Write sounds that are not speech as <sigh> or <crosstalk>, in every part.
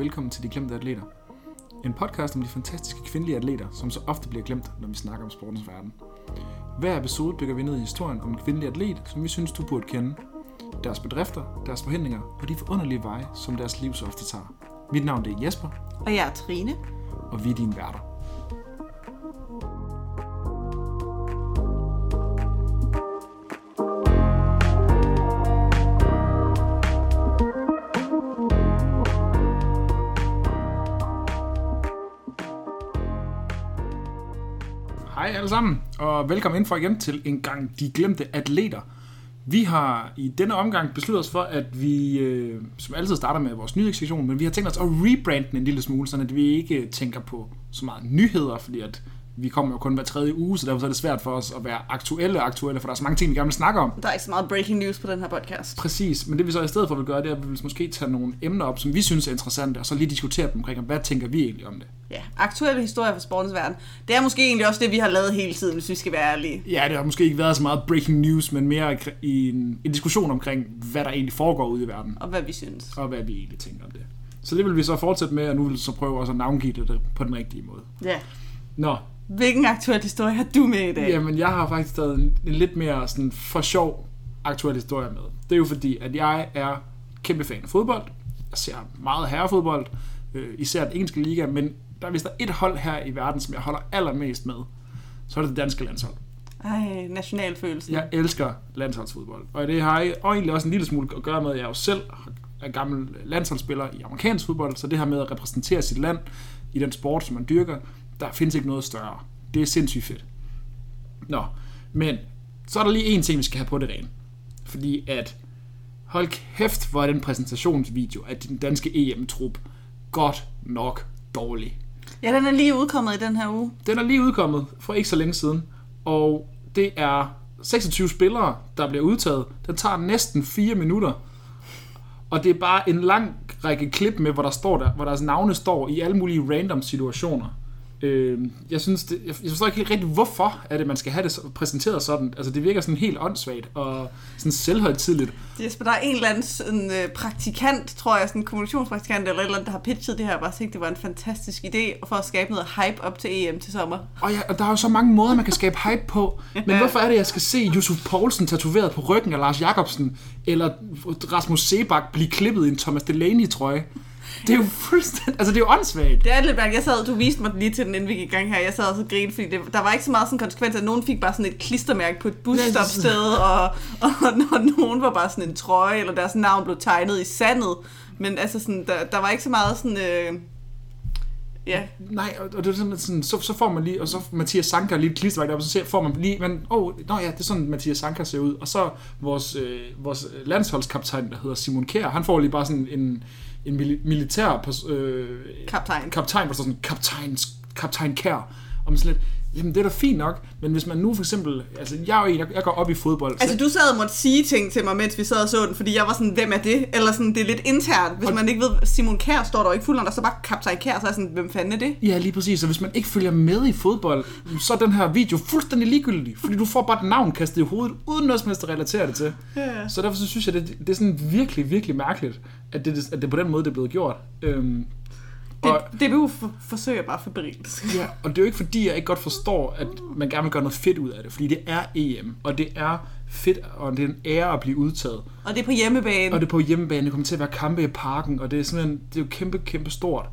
velkommen til De Glemte Atleter. En podcast om de fantastiske kvindelige atleter, som så ofte bliver glemt, når vi snakker om sportens verden. Hver episode dykker vi ned i historien om en kvindelig atlet, som vi synes, du burde kende. Deres bedrifter, deres forhindringer og de forunderlige veje, som deres liv så ofte tager. Mit navn er Jesper, Og jeg er Trine. og vi er dine værter. Alle sammen, og velkommen ind for igen til en gang De Glemte Atleter. Vi har i denne omgang besluttet os for, at vi, øh, som altid starter med vores nye men vi har tænkt os at rebrande den en lille smule, så vi ikke tænker på så meget nyheder, fordi at vi kommer jo kun hver tredje uge, så derfor er det svært for os at være aktuelle aktuelle, for der er så mange ting, vi gerne vil snakke om. Der er ikke så meget breaking news på den her podcast. Præcis, men det vi så i stedet for vil gøre, det er, at vi vil måske tage nogle emner op, som vi synes er interessante, og så lige diskutere dem omkring, hvad tænker vi egentlig om det. Ja, aktuelle historier fra sportens verden. Det er måske egentlig også det, vi har lavet hele tiden, hvis vi skal være ærlige. Ja, det har måske ikke været så meget breaking news, men mere i en, en diskussion omkring, hvad der egentlig foregår ude i verden, Og hvad vi synes. og hvad vi egentlig tænker om det. Så det vil vi så fortsætte med, og nu vil vi så prøve også at navngive det på den rigtige måde. Ja. Nå, Hvilken aktuel historie har du med i dag? Jamen, jeg har faktisk taget en, en lidt mere sådan for sjov aktuel historie med. Det er jo fordi, at jeg er kæmpe fan af fodbold. Jeg ser meget herrefodbold, øh, især den engelske liga, men der er vist der et hold her i verden, som jeg holder allermest med. Så er det det danske landshold. Ej, nationalfølelsen. Jeg elsker landsholdsfodbold. Og det har jeg og egentlig også en lille smule at gøre med, at jeg jo selv er gammel landsholdsspiller i amerikansk fodbold, så det her med at repræsentere sit land i den sport, som man dyrker, der findes ikke noget større. Det er sindssygt fedt. Nå, men så er der lige en ting, vi skal have på det rene. Fordi at, hold kæft, hvor er den præsentationsvideo af den danske EM-trup godt nok dårlig. Ja, den er lige udkommet i den her uge. Den er lige udkommet for ikke så længe siden, og det er 26 spillere, der bliver udtaget. Den tager næsten 4 minutter, og det er bare en lang række klip med, hvor der står der, hvor deres navne står i alle mulige random situationer. Øh, jeg synes, det, jeg, forstår ikke helt rigtigt, hvorfor er det, man skal have det præsenteret sådan. Altså, det virker sådan helt åndssvagt og sådan selvhøjtidligt. Jesper, der er en eller anden sådan, øh, praktikant, tror jeg, sådan en kommunikationspraktikant eller et eller andet, der har pitchet det her, og bare tænkt, det var en fantastisk idé for at skabe noget hype op til EM til sommer. Og, ja, og der er jo så mange måder, man kan skabe hype på. Men hvorfor er det, jeg skal se Yusuf Poulsen tatoveret på ryggen af Lars Jakobsen, eller Rasmus Sebak blive klippet i en Thomas Delaney-trøje? Det er jo fuldstændig... Altså, det er jo åndssvagt. Det er lidt mærkeligt. Jeg sad, du viste mig den lige til den, inden vi gik i gang her. Jeg sad og så grinede, fordi det, der var ikke så meget sådan konsekvens, at nogen fik bare sådan et klistermærke på et busstopsted, og, og, <laughs> og nogen var bare sådan en trøje, eller deres navn blev tegnet i sandet. Men altså sådan, der, der var ikke så meget sådan... Øh, ja, Nej, og det er sådan, sådan, så, så får man lige, og så Mathias Sanka lige et klistermærke op, og så ser- får man lige, men, åh, oh, nå ja, det er sådan, Mathias Sanka ser ud. Og så vores, øh, vores landsholdskaptajn, der hedder Simon Kjær, han får lige bare sådan en, en mili- militær øh, kaptajn. kaptajn, hvor der står sådan, kaptajn, kaptajn Kær. Og man sådan lidt, jamen det er da fint nok, men hvis man nu for eksempel, altså jeg er jo en, jeg, jeg går op i fodbold. Altså, du sad og måtte sige ting til mig, mens vi sad og så den, fordi jeg var sådan, hvem er det? Eller sådan, det er lidt internt. Hvis Og- man ikke ved, Simon Kær står der ikke fuldt, der står bare kaptajn Kær, så er sådan, hvem fanden er det? Ja, lige præcis. Og hvis man ikke følger med i fodbold, så er den her video fuldstændig ligegyldig. Fordi du får bare et navn kastet i hovedet, uden noget som helst at relatere det til. Ja. Så derfor så synes jeg, det, det er sådan virkelig, virkelig mærkeligt, at det, at det på den måde det er blevet gjort. Øhm, Det, og, DBU for, forsøger bare febrilt. ja, og det er jo ikke fordi, jeg ikke godt forstår, at man gerne vil gøre noget fedt ud af det. Fordi det er EM, og det er fedt, og det er en ære at blive udtaget. Og det er på hjemmebane. Og det er på hjemmebane, det kommer til at være kampe i parken, og det er simpelthen, det er jo kæmpe, kæmpe stort.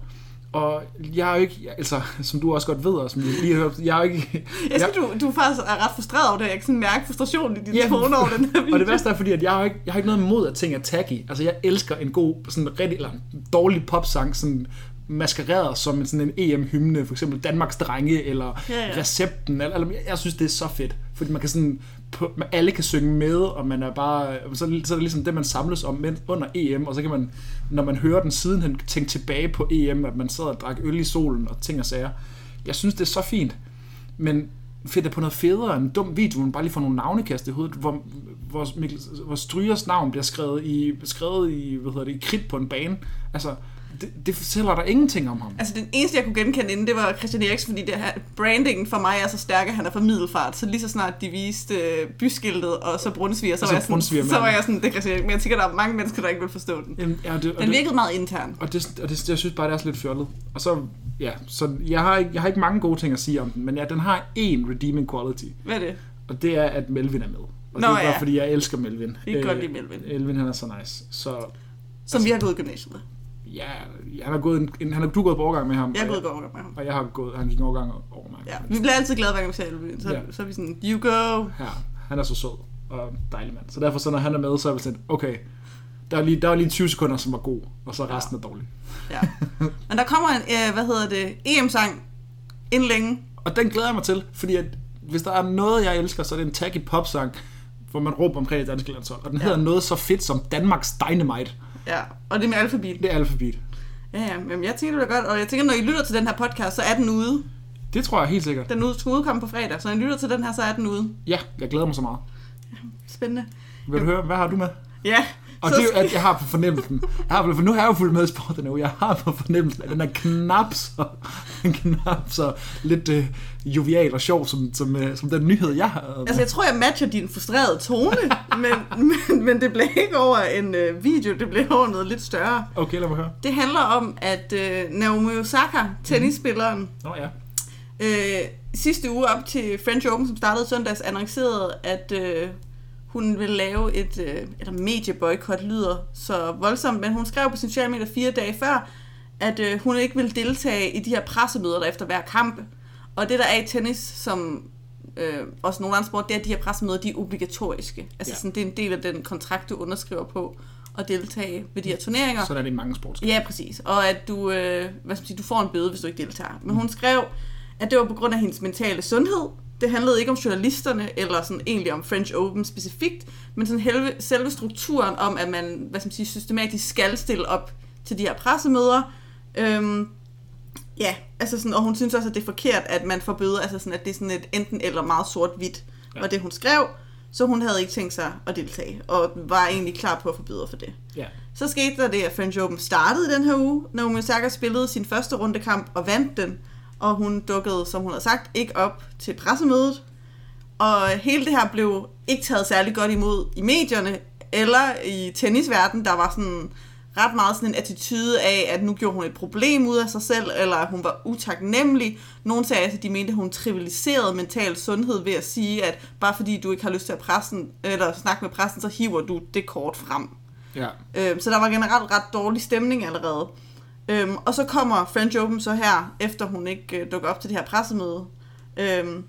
Og jeg er jo ikke, altså, som du også godt ved, og som vi lige har hørt, jeg er jo ikke... Jeg synes, du, du faktisk er ret frustreret over det. Jeg kan sådan mærke frustration i din Ja. tone over den her video. <laughs> Og det værste er, fordi at jeg har ikke, jeg har ikke noget imod, at ting er tacky. Altså, jeg elsker en god, sådan rigtig, eller en dårlig popsang, sådan maskereret som en, sådan en EM-hymne, for eksempel Danmarks Drenge, eller Ja, ja. Recepten, eller, eller, jeg synes, det er så fedt, fordi man kan sådan, på, man- alle kan synge med, og man er bare, så, så er det ligesom det, man samles om men- under EM, og så kan man, når man hører den sidenhen, tænke tilbage på EM, at man sad og drak øl i solen, og ting og sager. Jeg synes, det er så fint, men fedt det på noget federe en dum video, man bare lige får nogle navnekast i hovedet, hvor, hvor, Mikkel, hvor Strygers navn bliver skrevet i, skrevet i, hvad hedder det, i kridt på en bane. Altså, Det, det fortæller der ingenting om ham. Altså, den eneste, jeg kunne genkende inden, det var Christian Eriksen, fordi det her, brandingen for mig er så stærk, at han er fra Middelfart. Så lige så snart de viste øh, byskiltet og så Brunsviger, så, Og var så jeg sådan, så var jeg sådan, det er Christian Eriksen. Men jeg tænker, der er mange mennesker, der ikke vil forstå den. Jamen, ja, det, og Den det, virkede meget intern. og det, og det, jeg synes bare, det er så lidt fjollet. Og så, ja, så jeg har, ikke, jeg har ikke mange gode ting at sige om den, men ja, den har én redeeming quality, Hvad er det? og det er, at Melvin er med. Og Nå, det er bare, ja. fordi jeg elsker Melvin. Vi kan godt lide Melvin. Melvin, han er så nice. Så Som vi har gået i gymnasiet med. Ja, han har gået en, en, han har, du gået på overgang med ham. Jeg og gået i overgang med ham. Og jeg har gået, han gik en overgang over mig. Ja, vi bliver altid glade, hver gang vi ser Elvin. Så, Ja. så er vi sådan, you go. Ja, han er så sød og dejlig mand. Så derfor, så når han er med, så er vi sådan, okay, der er, lige, der er lige 20 sekunder, som var god, og så resten er dårlig. Ja. Men der kommer en, øh, hvad hedder det, EM-sang inden længe. Og den glæder jeg mig til, fordi at, hvis der er noget, jeg elsker, så er det en tacky popsang, hvor man råber omkring det danske landshold. Og den Ja. hedder noget så fedt som Danmarks Dynamite. Ja, og det er med alfabet. Det er alfabet. Ja, ja, men jeg tænker, det er godt. Og jeg tænker, når I lytter til den her podcast, så er den ude. Det tror jeg helt sikkert. Den ude, skal udkomme på fredag, så når I lytter til den her, så er den ude. Ja, jeg glæder mig så meget. Spændende. Vil du høre, hvad har du med? Ja, Og det er jo, at jeg har på fornemmelsen, jeg har, for nu har jeg jo fulgt med i sporten nu, jeg har på fornemmelsen, at den er knap så, knap så lidt øh, jovial og sjov, som, som, øh, som den nyhed, jeg har. Altså, jeg tror, jeg matcher din frustrerede tone, <laughs> men, men, men det blev ikke over en øh, video, det blev over noget lidt større. Okay, lad mig høre. Det handler om, at øh, Naomi Osaka, tennisspilleren, Nå ja. øh, sidste uge op til French Open, som startede søndags, annoncerede, at øh, hun vil lave et, øh, eller medieboykot lyder så voldsomt, men hun skrev på sin sociale medier fire dage før, at øh, hun ikke vil deltage i de her pressemøder, der efter hver kamp. Og det, der er i tennis, som øh, også nogle andre sport, det er, at de her pressemøder, de er obligatoriske. Altså Ja. sådan, det er en del af den kontrakt, du underskriver på at deltage ved de her turneringer. Sådan er det i mange sportsgrene. Ja, præcis. Og at du, øh, hvad skal man sige, du får en bøde, hvis du ikke deltager. Men hun skrev, at det var på grund af hendes mentale sundhed. Det handlede ikke om journalisterne, eller sådan egentlig om French Open specifikt, men sådan helve, selve strukturen om, at man, hvad skal man sige, systematisk skal stille op til de her pressemøder. Øhm, ja, altså sådan, og hun synes også, at det er forkert, at man får bøder, altså sådan, at det er sådan et enten eller meget sort-hvidt, Ja. var det hun skrev. Så hun havde ikke tænkt sig at deltage, og var egentlig klar på at bøder for det. Ja. Så skete der det, at French Open startede i den her uge. Naomi Osaka spillede sin første rundekamp og vandt den. Og hun dukkede, som hun havde sagt, ikke op til pressemødet. Og hele det her blev ikke taget særlig godt imod i medierne eller i tennisverdenen. Der var sådan ret meget sådan en attitude af, at nu gjorde hun et problem ud af sig selv, eller at hun var utaknemmelig. Nogle sagde, at de mente, at hun trivialiserede mental sundhed ved at sige, at bare fordi du ikke har lyst til at pressen, eller snakke med pressen, så hiver du det kort frem. Ja. Øhm, så der var generelt ret dårlig stemning allerede. Øhm, og så kommer French Open så her, efter hun ikke øh, dukker op til det her pressemøde, øhm,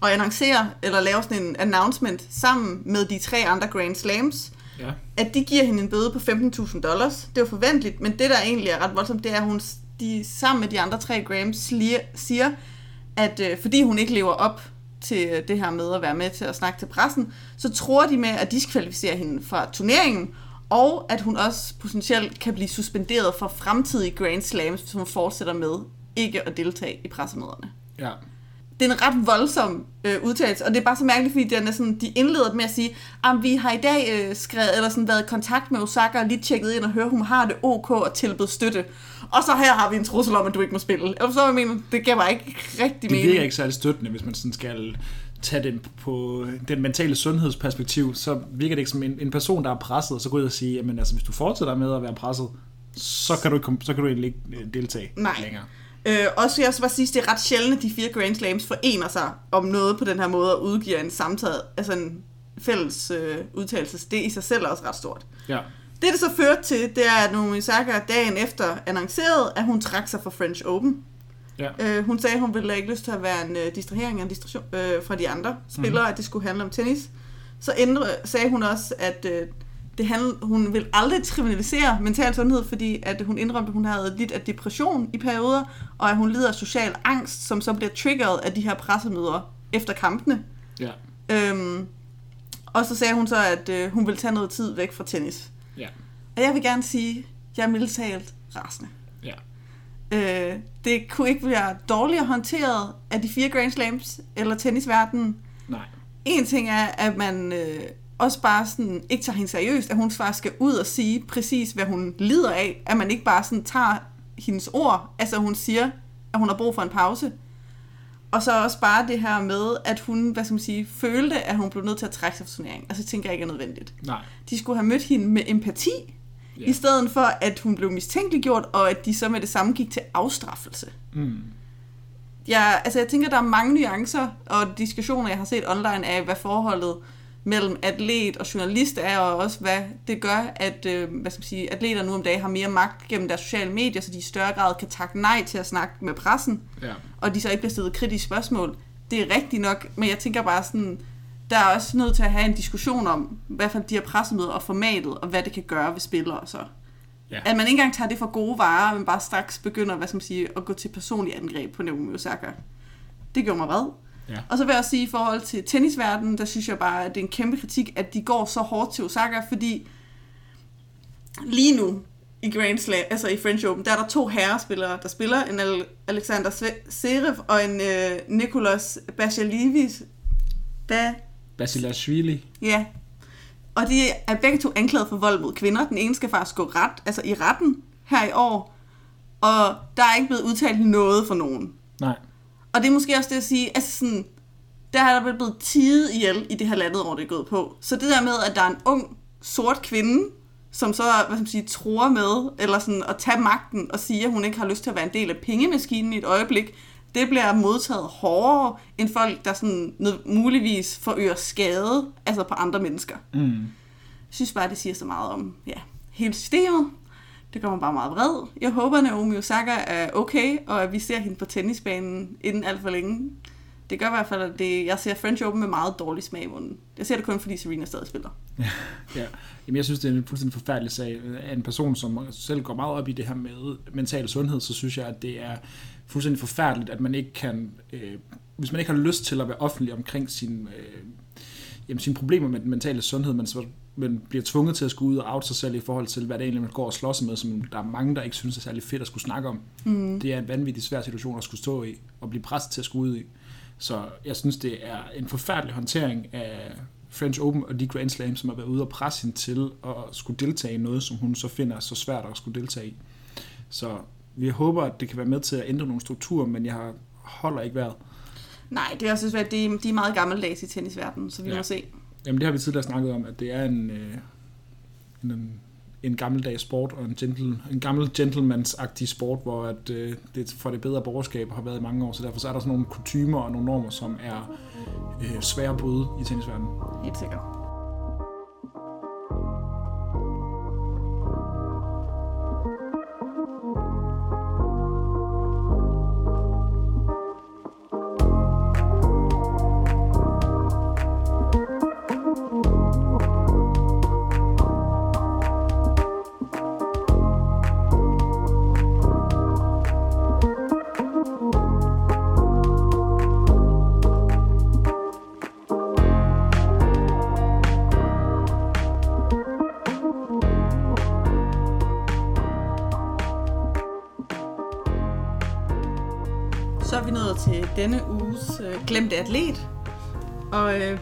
og annoncerer, eller laver sådan en announcement sammen med de tre andre Grand Slams, Ja. at de giver hende en bøde på 15.000 dollars. Det var forventeligt, men det der egentlig er ret voldsomt, det er, at hun de, sammen med de andre tre Grams siger, at øh, fordi hun ikke lever op til øh, det her med at være med til at snakke til pressen, så tror de med at diskvalificere hende fra turneringen, og at hun også potentielt kan blive suspenderet for fremtidige Grand Slams, hvis hun fortsætter med ikke at deltage i pressemøderne Ja. det er en ret voldsom øh, udtalelse, og det er bare så mærkeligt, fordi den er sådan, de indleder med at sige, at vi har i dag øh, skrevet, eller sådan været i kontakt med Osaka og lige tjekket ind og høre, hun har det ok og tilbudt støtte. Og så her har vi en trussel om, at du ikke må spille. Jeg forstår, jeg mener. Det gav mig ikke rigtig Det mening. virker ikke særlig støttende, hvis man sådan skal tage den på den mentale sundhedsperspektiv, så virker det ikke som en, en person, der er presset, og så gå ud og sige, jamen altså, hvis du fortsætter med at være presset, så kan du, ikke, så kan du egentlig ikke øh, deltage Nej. længere. Øh, også vil jeg også bare sige, det er ret sjældent, at de fire Grand Slams forener sig om noget på den her måde og udgiver en samtale, altså en fælles øh, udtalelse. Det i sig selv er også ret stort. Ja. Det, det så førte til, det er, at Naomi Osaka dagen efter annoncerede, at hun trak sig fra French Open. Ja. Øh, hun sagde, at hun ville ikke lyst til at være en øh, distrahering en distraktion, øh, fra de andre spillere, mm. at det skulle handle om tennis. Så ændre, sagde hun også, at øh, det handl, hun vil aldrig trivialisere mental sundhed, fordi at hun indrømte, at hun havde lidt af depression i perioder, og at hun lider af social angst, som så bliver triggeret af de her pressemøder efter kampene. Ja. Øhm, og så sagde hun så, at øh, hun ville tage noget tid væk fra tennis. Ja. Og jeg vil gerne sige, at jeg er mildt rasende. Ja. Øh, det kunne ikke være dårligere håndteret af de fire Grand Slams eller tennisverdenen. Nej. En ting er, at man øh, også bare sådan, ikke tager hende seriøst, at hun faktisk skal ud og sige præcis, hvad hun lider af. At man ikke bare sådan tager hendes ord. Altså hun siger, at hun har brug for en pause. Og så også bare det her med, at hun, hvad skal man sige, følte, at hun blev nødt til at trække sig fra turneringen. Altså det tænker jeg ikke er nødvendigt. Nej. De skulle have mødt hende med empati, Ja. i stedet for, at hun blev mistænkeliggjort, og at de så med det samme gik til afstraffelse. Mm. Jeg, altså jeg tænker, der er mange nuancer og diskussioner, jeg har set online af, hvad forholdet mellem atlet og journalist er, og også hvad det gør, at øh, hvad skal man sige, atleter nu om dagen har mere magt gennem deres sociale medier, så de i større grad kan takke nej til at snakke med pressen, Ja. og de så ikke bliver stillet kritiske spørgsmål. Det er rigtigt nok, men jeg tænker bare sådan, der er også nødt til at have en diskussion om, hvert fald de her pressemøder og formatet, og hvad det kan gøre ved spillere så. Ja. At man ikke engang tager det for gode varer, men bare straks begynder, hvad skal man sige, at gå til personlig angreb på Naomi Osaka. Det gjorde mig vred. Ja. Og så vil jeg også sige, i forhold til tennisverdenen, der synes jeg bare, at det er en kæmpe kritik, at de går så hårdt til Osaka, fordi lige nu i Grand Slam, altså i French Open, der er der to herrespillere, der spiller, en Al- Alexander Zverev og en øh, Nicolas Basilivis. Ba Basilashvili. Ja. Og de er begge to anklaget for vold mod kvinder. Den ene skal faktisk gå ret, altså i retten her i år. Og der er ikke blevet udtalt noget for nogen. Nej. Og det er måske også det at sige, altså sådan, der er der blevet tidet ihjel i det her landet, hvor det er gået på. Så det der med, at der er en ung, sort kvinde, som så, hvad skal man sige, tror med, eller sådan at tage magten og sige, at hun ikke har lyst til at være en del af pengemaskinen i et øjeblik, det bliver modtaget hårdere end folk, der sådan muligvis forøger skade, altså på andre mennesker. Mm. Jeg synes bare, det siger så meget om ja, hele systemet. Det gør mig bare meget vred. Jeg håber, at Naomi Osaka er okay, og at vi ser hende på tennisbanen inden alt for længe. Det gør i hvert fald, at det, jeg ser French Open med meget dårlig smag i munden. Jeg ser det kun, fordi Serena stadig spiller. <laughs> Ja. Jamen, jeg synes, det er en fuldstændig forfærdelig sag. Af en person, som selv går meget op i det her med mental sundhed, så synes jeg, at det er fuldstændig forfærdeligt, at man ikke kan... Øh, hvis man ikke har lyst til at være offentlig omkring sin, øh, jamen, sine problemer med den mentale sundhed, men så man bliver tvunget til at skulle ud og out sig selv i forhold til, hvad det egentlig man går og slås med, som der er mange, der ikke synes er særlig fedt at skulle snakke om. Mm. Det er en vanvittig svær situation at skulle stå i, og blive presset til at skulle ud i. Så jeg synes, det er en forfærdelig håndtering af French Open og de Grand Slam, som har været ude og presse hende til at skulle deltage i noget, som hun så finder så svært at skulle deltage i. Så vi håber, at det kan være med til at ændre nogle strukturer, men jeg har holder ikke været. Nej, det er også svært. De, de er meget gammeldags i tennisverdenen, så vi Ja. ja. må se. Jamen det har vi tidligere snakket om, at det er en, øh, en, en gammeldags sport og en, gentle, en gammel gentlemans-agtig sport, hvor at, øh, det for det bedre borgerskab har været i mange år, så derfor så er der sådan nogle kutymer og nogle normer, som er øh, svære at bryde i tennisverdenen. Helt sikkert.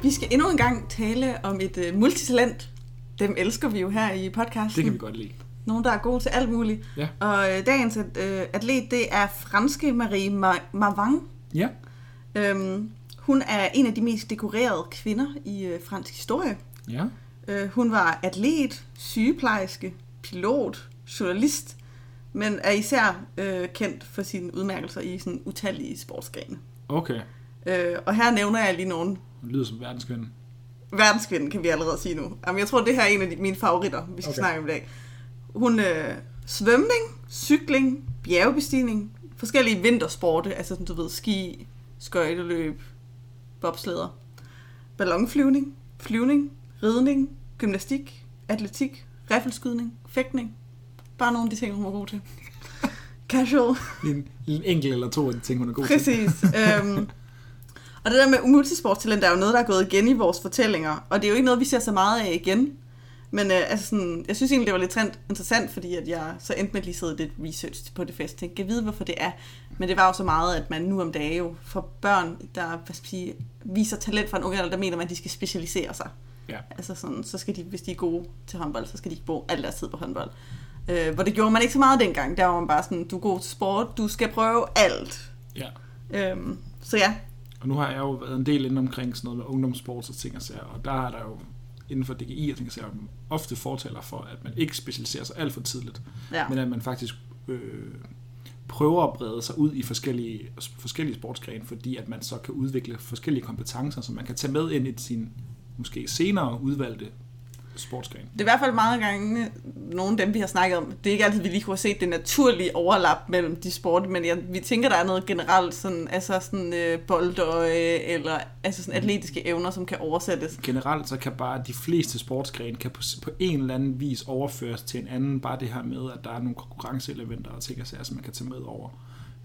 Vi skal endnu en gang tale om et øh, multitalent. Dem elsker vi jo her i podcasten. Det kan vi godt lide. Nogen, der er gode til alt muligt. Ja. Og øh, dagens øh, atlet, det er franske Marie Ma- Mavang. Ja. Øhm, hun er en af de mest dekorerede kvinder i øh, fransk historie. Ja. Øh, hun var atlet, sygeplejerske, pilot, journalist, men er især øh, kendt for sine udmærkelser i sådan utallige sportsgrene. Okay. Øh, og her nævner jeg lige nogle. Det lyder som verdenskvinde. Verdenskvinden kan vi allerede sige nu. Jamen, jeg tror, det her er en af de, mine favoritter, vi skal Okay. snakke om i dag. Hun øh, svømning, cykling, bjergbestigning, forskellige vintersporte, altså sådan, du ved, ski, skøjteløb, bobslæder, ballonflyvning, flyvning, ridning, gymnastik, atletik, riffelskydning, fægtning. Bare nogle af de ting, hun var god til. <laughs> Casual. En, en enkelt eller to af de ting, hun er god til. Præcis. <laughs> øhm, og det der med multisportstalent er jo noget, der er gået igen i vores fortællinger. Og det er jo ikke noget, vi ser så meget af igen. Men øh, altså sådan, jeg synes egentlig, det var lidt trend- interessant, fordi at jeg så endte med lige sidde lidt research på det fest. Jeg kan vide, hvorfor det er. Men det var jo så meget, at man nu om dagen jo for børn, der hvad skal sige, viser talent fra en unge alder, der mener man, at de skal specialisere sig. Ja. Altså sådan, så skal de, hvis de er gode til håndbold, så skal de ikke bruge al deres tid på håndbold. Øh, hvor det gjorde man ikke så meget dengang. Der var man bare sådan, du er god til sport, du skal prøve alt. Ja. Øhm, så ja, Og nu har jeg jo været en del inde omkring sådan noget med ungdomssport og ting og sager, og der er der jo inden for DGI og ting og sager, ofte fortaler for, at man ikke specialiserer sig alt for tidligt, ja. men at man faktisk øh, prøver at brede sig ud i forskellige, forskellige sportsgrene, fordi at man så kan udvikle forskellige kompetencer, som man kan tage med ind i sin måske senere udvalgte sportsgren. Det er i hvert fald meget gange nogle af dem, vi har snakket om. Det er ikke altid, vi lige kunne have set det naturlige overlap mellem de sporte, men jeg, vi tænker, der er noget generelt, sådan, altså sådan øh, boldøje, eller altså sådan atletiske evner, som kan oversættes. Generelt så kan bare de fleste sportsgrene kan på, på en eller anden vis overføres til en anden, bare det her med, at der er nogle konkurrenceelementer og ting og sager, som man kan tage med over.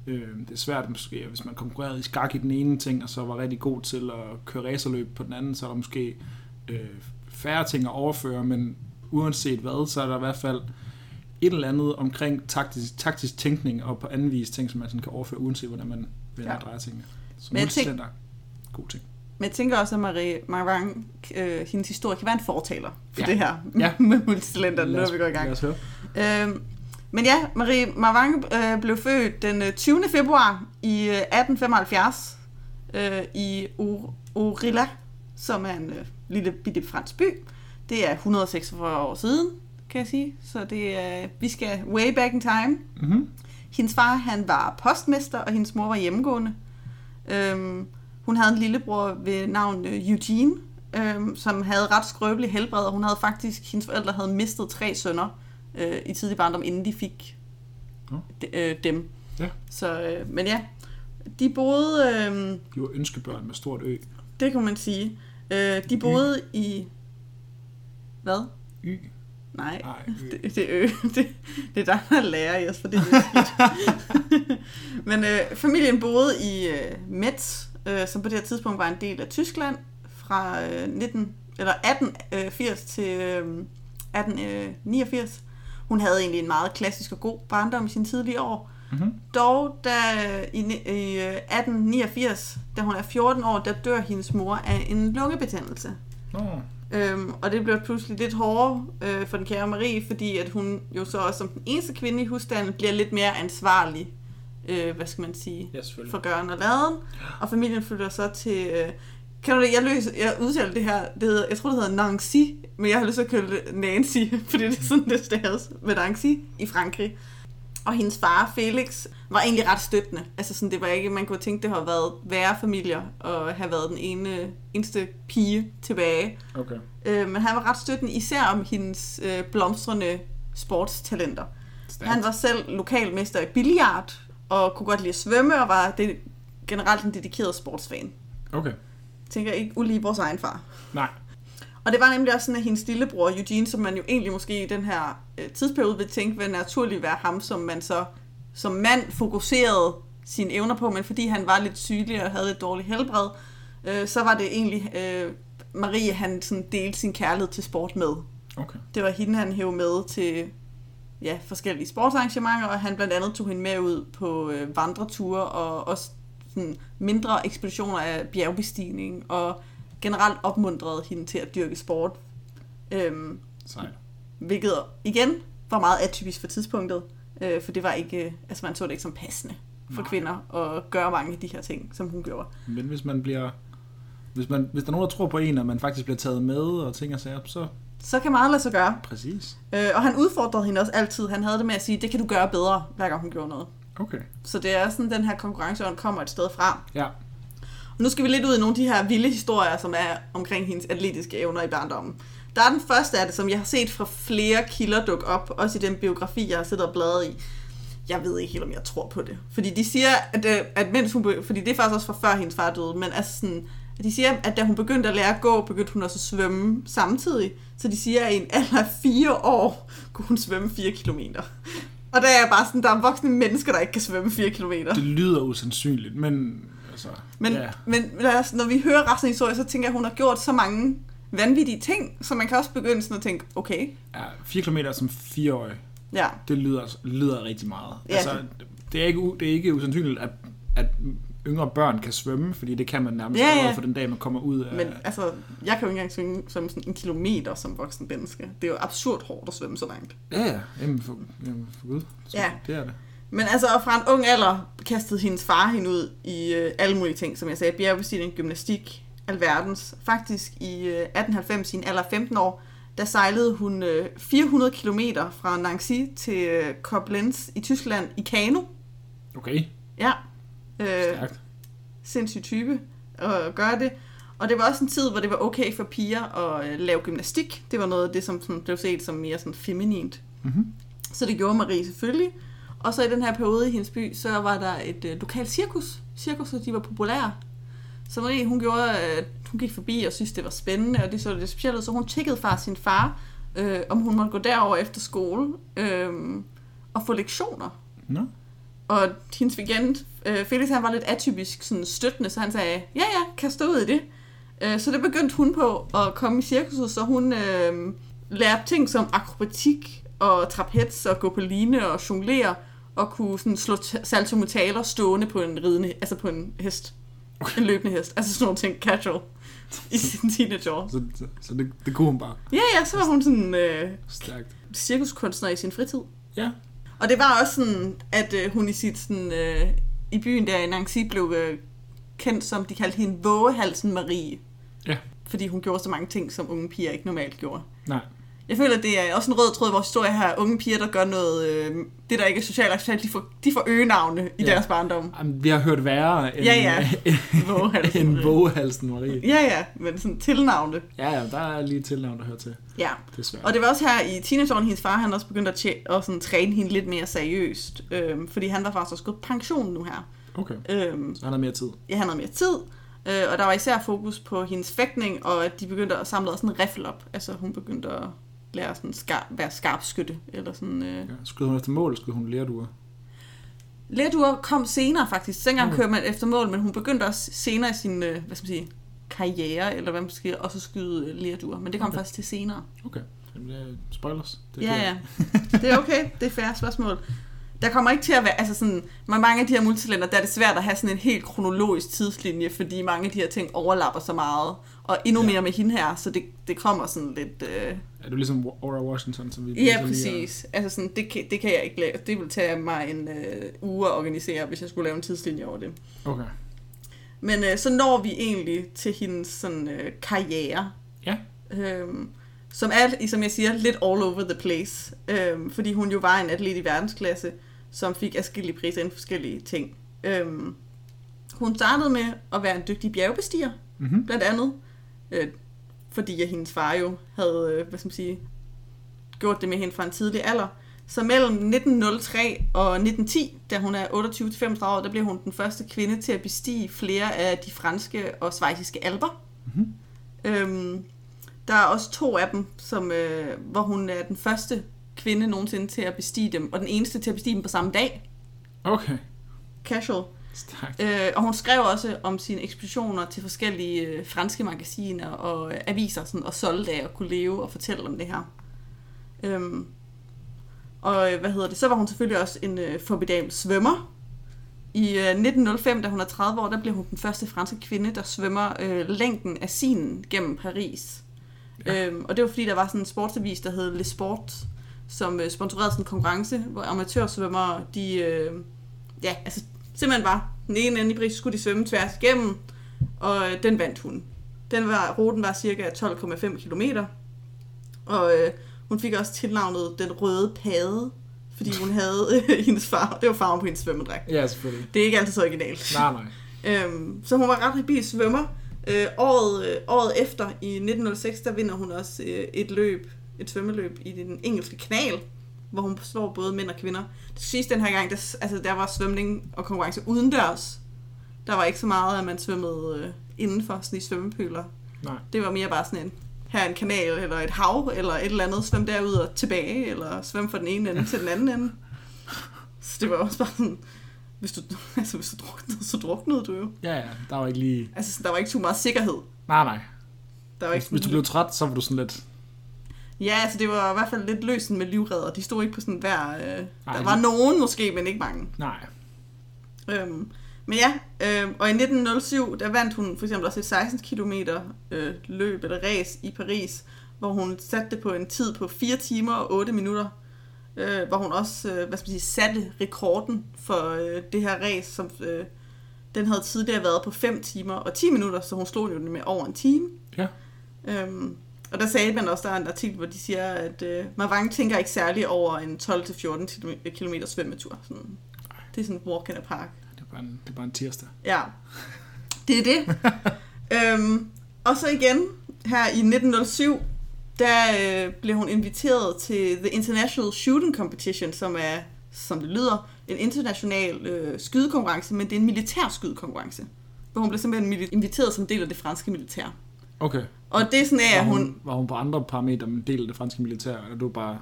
Øh, det er svært måske, hvis man konkurrerede i skak i den ene ting, og så var rigtig god til at køre racerløb på den anden, så er der måske øh, færre ting at overføre, men uanset hvad, så er der i hvert fald et eller andet omkring taktisk, taktisk tænkning og på anden vis ting, som man sådan kan overføre, uanset hvordan man vender Ja. og drejer tingene. Så Men tænk- god ting. Men jeg tænker også, at Marie Marvang, øh, hendes historie kan være en fortaler for Ja. det her Ja. <laughs> med multitalenter, nu Lad os- er vi går i gang. Øhm, men ja, Marie Marvang øh, blev født den øh, 20. februar i øh, 1875 øh, i O- Orilla, som er en øh, lille bitte fransk by. Det er 146 år siden, kan jeg sige. Så det er, vi skal way back in time. Mm-hmm. Hendes far, han var postmester, og hendes mor var hjemmegående. Øhm, hun havde en lillebror ved navn øh, Eugene, øhm, som havde ret skrøbelig helbred, og hun havde faktisk, hendes forældre havde mistet tre sønner øh, i tidlig barndom, inden de fik de, øh, dem. Ja. Så, øh, men ja, de boede, øh, De var ønskebørn med stort ø. det kan man sige, øh, de boede i, hvad? Y. Nej, Nej, <laughs> ø. det, det, er ø. <laughs> det, det er dig, der lærer, Jesper. Det er. <laughs> Men øh, familien boede i øh, Metz, øh, som på det her tidspunkt var en del af Tyskland, fra øh, 19, eller 1880 til øh, 1889. Hun havde egentlig en meget klassisk og god barndom i sine tidlige år. Mm-hmm. Dog, da i, i øh, 1889, da hun er 14 år, der dør hendes mor af en lungebetændelse. Nå, Øhm, og det blev pludselig lidt hårdere øh, for den kære Marie, fordi at hun jo så også som den eneste kvinde i husstanden bliver lidt mere ansvarlig, øh, hvad skal man sige, ja for gøren og laden. Og familien flytter så til... Øh, kan du det? Jeg, løs, jeg udtaler det her, det hedder, jeg tror det hedder Nancy, men jeg har lyst til at kalde det Nancy, <laughs> fordi det er sådan, det staves med Nancy i Frankrig. Og hendes far, Felix, var egentlig ret støttende. Altså sådan, det var ikke, man kunne tænke, det har været værre familier, og have været den ene, eneste pige tilbage. Okay. Øh, men han var ret støttende, især om hendes øh, blomstrende sportstalenter. Stærkt. Han var selv lokalmester i billiard, og kunne godt lide at svømme, og var det, generelt en dedikeret sportsfan. Okay. Tænker ikke ulige vores egen far. Nej. Og det var nemlig også sådan, at hendes lillebror Eugene, som man jo egentlig måske i den her øh, tidsperiode vil tænke, vil naturligt være ham, som man så som mand fokuserede sine evner på, men fordi han var lidt sygelig og havde et dårligt helbred, øh, så var det egentlig øh, Marie, han sådan delte sin kærlighed til sport med. Okay. Det var hende, han hævde med til ja, forskellige sportsarrangementer, og han blandt andet tog hende med ud på øh, vandreture og også sådan, mindre ekspeditioner af bjergbestigning, og generelt opmuntrede hende til at dyrke sport. Øhm, Sejt. hvilket igen var meget atypisk for tidspunktet, øh, for det var ikke, øh, altså man så det ikke som passende for Nej. kvinder at gøre mange af de her ting, som hun gjorde. Men hvis man bliver... Hvis, man, hvis der er nogen, der tror på en, og man faktisk bliver taget med og ting og sager, så Så kan meget lade sig gøre. præcis. Øh, og han udfordrede hende også altid. Han havde det med at sige, det kan du gøre bedre, hver gang hun gjorde noget. Okay. Så det er sådan, den her konkurrenceånd kommer et sted fra. Ja. Nu skal vi lidt ud i nogle af de her vilde historier, som er omkring hendes atletiske evner i barndommen. Der er den første af det, som jeg har set fra flere kilder dukke op, også i den biografi, jeg har siddet og bladet i. Jeg ved ikke helt, om jeg tror på det. Fordi de siger, at, øh, at mens hun, fordi det er faktisk også fra før hendes far døde, men altså sådan, at de siger, at da hun begyndte at lære at gå, begyndte hun også at svømme samtidig. Så de siger, at i en alder af fire år kunne hun svømme 4 kilometer. Og der er jeg bare sådan, der er voksne mennesker, der ikke kan svømme 4 kilometer. Det lyder usandsynligt, men altså... Men, ja. men lad os, når vi hører resten af historien, så tænker jeg, at hun har gjort så mange vanvittige ting, så man kan også begynde sådan at tænke, okay, ja, 4 km som 4-årig, ja, det lyder, lyder rigtig meget. Ja. Altså, det er ikke, det er ikke usandsynligt, at, at yngre børn kan svømme, fordi det kan man nærmest Ja, ja, for den dag, man kommer ud af... Men altså, jeg kan jo ikke engang svømme som sådan en kilometer som voksen menneske. Det er jo absurd hårdt at svømme så langt. Ja, ja. Jamen, for, jamen, for Gud. Så, Ja. Det er det. Men altså, og fra en ung alder kastede hendes far hende ud i øh, alle mulige ting, som jeg sagde. Bjergbestigning, gymnastik, alverdens. Faktisk i øh, 1890, sin alder af 15 år, der sejlede hun øh, 400 km fra Nancy til øh, Koblenz i Tyskland i kano. Okay, Ja. Øh, stærkt. sindssyg type at gøre det. Og det var også en tid, hvor det var okay for piger at øh, lave gymnastik. Det var noget af det, som, som blev set som mere sådan feminint. Mhm. Så det gjorde Marie selvfølgelig. Og så i den her periode i hendes by, så var der et øh, lokalt cirkus. Cirkus, og de var populære. Så Marie, hun gjorde, øh, hun gik forbi og synes det var spændende, og det så det specielt. Så hun tjekkede fra sin far, øh, om hun måtte gå derover efter skole øh, og få lektioner. Nå, Og hendes weekend, øh, Felix han var lidt atypisk sådan støttende, så han sagde, ja ja, kan stå ud i det. Øh, så det begyndte hun på at komme i cirkuset, så hun øh, lærte ting som akrobatik og trapez og gå på line og jonglere og kunne sådan slå saltomortaler stående på en ridende, altså på en hest. En løbende hest. Altså sådan nogle ting casual i sin teenageår. så, så, så det, det kunne hun bare. Ja, ja, så var hun sådan øh, Stærkt. cirkuskunstner i sin fritid. Ja. Og det var også sådan, at øh, hun i sit sådan, øh, i byen der i Nancy blev øh, kendt som, de kaldte hende Vågehalsen Marie. Ja. Fordi hun gjorde så mange ting, som unge piger ikke normalt gjorde. Nej. Jeg føler, det er også en rød tråd i vores historie her. Unge piger, der gør noget, øh, det der ikke er socialt acceptabelt, de får, de får øgenavne i Ja. deres barndom. Jamen, vi har hørt værre end, Ja, ja. <laughs> end Vågehalsen Marie. vågehalsen Marie. Ja, ja, men sådan tilnavne. Ja, ja, der er lige et tilnavn, der hører til. Ja. Desværre. Og det var også her i teenageårene, hendes far han også begyndte at, tje- at sådan, træne hende lidt mere seriøst. Øhm, fordi han var faktisk også gået pension nu her. Okay, Øhm, så han har mere tid. ja, han havde mere tid, øh, og der var især fokus på hendes fægtning, og at de begyndte at samle også en riffel op. Altså hun begyndte at lære sådan skar, være skarpskytte, eller sådan... Øh. Ja. Skød hun efter mål, skød hun lærduer. Lærduer kom senere faktisk. Dengang Okay. kørte man efter mål, men hun begyndte også senere i sin, øh, hvad skal man sige, karriere, eller hvad man skal også skyde øh, lærduer. Men det kom Okay. først til senere. Okay, Jamen, det er spoilers. Det er Ja, ja. Det er okay. Det er færre spørgsmål. Der kommer ikke til at være, altså sådan, med mange af de her multitalenter, der er det svært at have sådan en helt kronologisk tidslinje, fordi mange af de her ting overlapper så meget. Og endnu Ja. mere med hende her, så det, det kommer sådan lidt... Øh... Er du ligesom Aura Washington, som vi Ja, ligesom lige præcis. Altså sådan, det, kan, det kan jeg ikke lave. Det vil tage mig en øh, uge at organisere, hvis jeg skulle lave en tidslinje over det. Okay. Men øh, så når vi egentlig til hendes sådan, øh, karriere. Ja. Øhm, som er, som jeg siger, lidt all over the place. Øhm, fordi hun jo var en atlet i verdensklasse, som fik forskellige priser inden for forskellige ting. Øhm, hun startede med at være en dygtig bjergbestiger, Mm-hmm. blandt andet. Øh, fordi at hendes far jo havde, øh, hvad skal man sige, gjort det med hende fra en tidlig alder. Så mellem 1903 og 1910, da hun er 28-35 år, der blev hun den første kvinde til at bestige flere af de franske og svejsiske alber. Mhm. Øhm, der er også to af dem, som, øh, hvor hun er den første kvinde nogensinde til at bestige dem, og den eneste til at bestige dem på samme dag. Okay. Casual. Stærkt. Øh, og hun skrev også om sine ekspeditioner til forskellige øh, franske magasiner og øh, aviser, sådan, og solgte af at kunne leve og fortælle om det her. Øhm, og øh, hvad hedder det? Så var hun selvfølgelig også en øh, formidabel svømmer. I øh, 1905, da hun er 30 år, der blev hun den første franske kvinde, der svømmer øh, længden af sin gennem Paris. Ja. Øhm, og det var fordi, der var sådan en sportsavis, der hed Le Sport, som øh, sponsorerede sådan en konkurrence, hvor amatørsvømmere, de, øh, ja, altså simpelthen var den ene ende i Paris, skulle de svømme tværs igennem, og øh, den vandt hun. Den var, ruten var cirka 12,5 km, og øh, hun fik også tilnavnet Den Røde Pade, fordi hun havde <laughs> øh, hendes far, det var farven på hendes svømmedragt. Ja, selvfølgelig. Det er ikke altid så originalt. Nej, nej. Øhm, så hun var ret habil svømmer. Øh, året, øh, året efter, i 1906, der vinder hun også øh, et løb, et svømmeløb i den engelske kanal, hvor hun slår både mænd og kvinder. Det siges den her gang, der, altså, der var svømning og konkurrence udendørs. Der var ikke så meget, at man svømmede øh, indenfor sådan i svømmepøler. Nej. Det var mere bare sådan en, her er en kanal, eller et hav, eller et eller andet, svøm derud og tilbage, eller svøm fra den ene ende til den anden ende. <laughs> Så det var også bare sådan, hvis du, <laughs> altså, hvis du druknede, så druknede du jo. Ja, ja, der var ikke lige... Altså, sådan, der var ikke så meget sikkerhed. Nej, nej. Der var ikke Hvis du blev træt, så var du sådan lidt... Ja, altså det var i hvert fald lidt løsen med livredder. De stod ikke på sådan hver... Øh... Nej, der var nogen måske, men ikke mange. Nej. Øhm, Men ja, øh, og i 1907, der vandt hun for eksempel også et 16 km øh, løb eller race i Paris, hvor hun satte det på en tid på 4 timer og 8 minutter, øh, hvor hun også øh, hvad skal man sige, satte rekorden for øh, det her race, som øh, den havde tidligere været på 5 timer og 10 minutter, så hun slog jo den med over en time. Ja. Øhm, og der sagde man også, der er en artikel, hvor de siger, at øh, Mavang tænker ikke særligt over en 12-14 km svømmetur. Sådan. Det er sådan en walk in a park. Det er bare en, det er bare en tirsdag. Ja, det er det. <laughs> øhm, og så igen, her i 1907, der øh, blev hun inviteret til The International Shooting Competition, som er, som det lyder, en international øh, skydekonkurrence, men det er en militær skydekonkurrence. Hvor hun blev simpelthen inviteret som del af det franske militær. Okay. Og det er sådan, Var at hun, hun... var hun på andre parametre med del af det franske militær, eller du bare...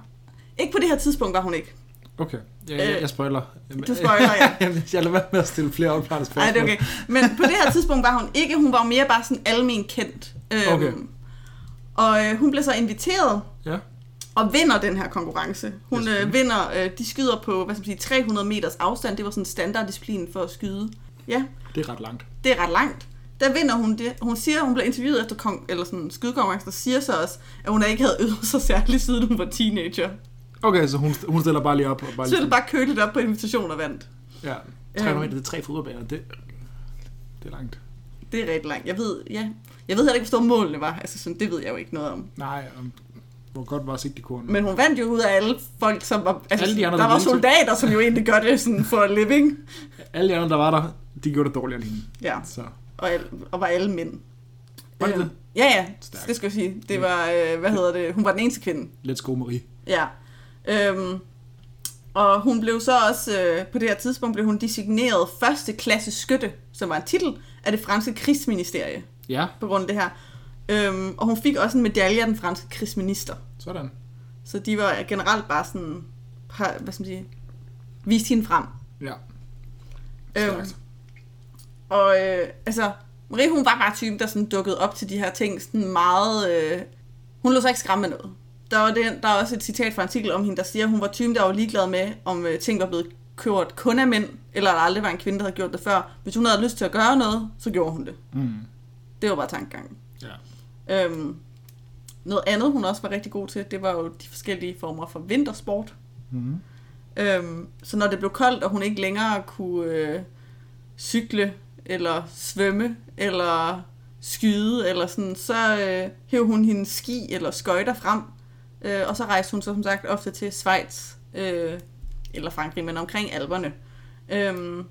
Ikke på det her tidspunkt var hun ikke. Okay, jeg, jeg, Øh, jeg spoiler. du spoiler, ja. <laughs> jeg lader være med at stille flere opklarende spørgsmål. Nej, det er okay. Men på det her tidspunkt var hun ikke. Hun var mere bare sådan almen kendt. Øhm, Okay. Og øh, hun blev så inviteret Ja, og vinder den her konkurrence. Hun øh, vinder, øh, de skyder på hvad skal man sige, 300 meters afstand. Det var sådan en standarddisciplin for at skyde. Ja, det er ret langt. det er ret langt. Der vinder hun det. Hun siger, hun blev interviewet efter kong, eller sådan skydekonkurrencen, og siger så også, at hun ikke havde øvet sig særligt, siden hun var teenager. Okay, så hun, hun stiller bare lige op. Og bare Så er lige, det bare køligt op på invitation og vandt. Ja, 300 Øhm. meter, det er tre fodboldbaner. Det, det er langt. Det er rigtig langt. Jeg ved, ja. Jeg ved heller ikke, hvor store målene var. Altså, sådan, det ved jeg jo ikke noget om. Nej, om, hvor godt var sigtekornet? Men hun vandt jo ud af alle folk, som var... Altså, Alle de andre, der der var soldater, som jo egentlig gør det sådan for a living. Alle de andre, der var der, de gjorde det dårligere end hende. Ja, Så, og, al- og var alle mænd. Var det Øh, det? Ja, ja, Stærkt. det skal jeg sige. Det var, øh, hvad hedder det, hun var den eneste kvinde. let's go, Marie. Ja. Øhm, og hun blev så også, øh, på det her tidspunkt, blev hun designeret første klasse skytte, som var en titel af det franske krigsministerie, Ja, på grund af det her. Øhm, og hun fik også en medalje af den franske krigsminister. sådan. Så de var generelt bare sådan, hvad skal man sige, vist hende frem. Ja, Øhm. Og øh, altså, Marie hun var bare typen, der sådan dukkede op til de her ting sådan meget... Øh, hun lå sig ikke skræmme med noget. Der, var det, der er også et citat fra en artikel om hende, der siger, at hun var typen, der var ligeglad med, om øh, ting var blevet gjort kun af mænd, eller at der aldrig var en kvinde, der havde gjort det før. Hvis hun havde lyst til at gøre noget, så gjorde hun det. Mm. Det var bare tankegangen. Ja. Øhm, noget andet, hun også var rigtig god til, det var jo de forskellige former for vintersport. Mm. Øhm, så når det blev koldt, og hun ikke længere kunne øh, cykle, eller svømme, eller skyde, eller sådan, så øh, hæv hun hendes ski eller skøjter frem, øh, og så rejste hun så som sagt ofte til Schweiz, øh, eller Frankrig, men omkring alberne. Øhm,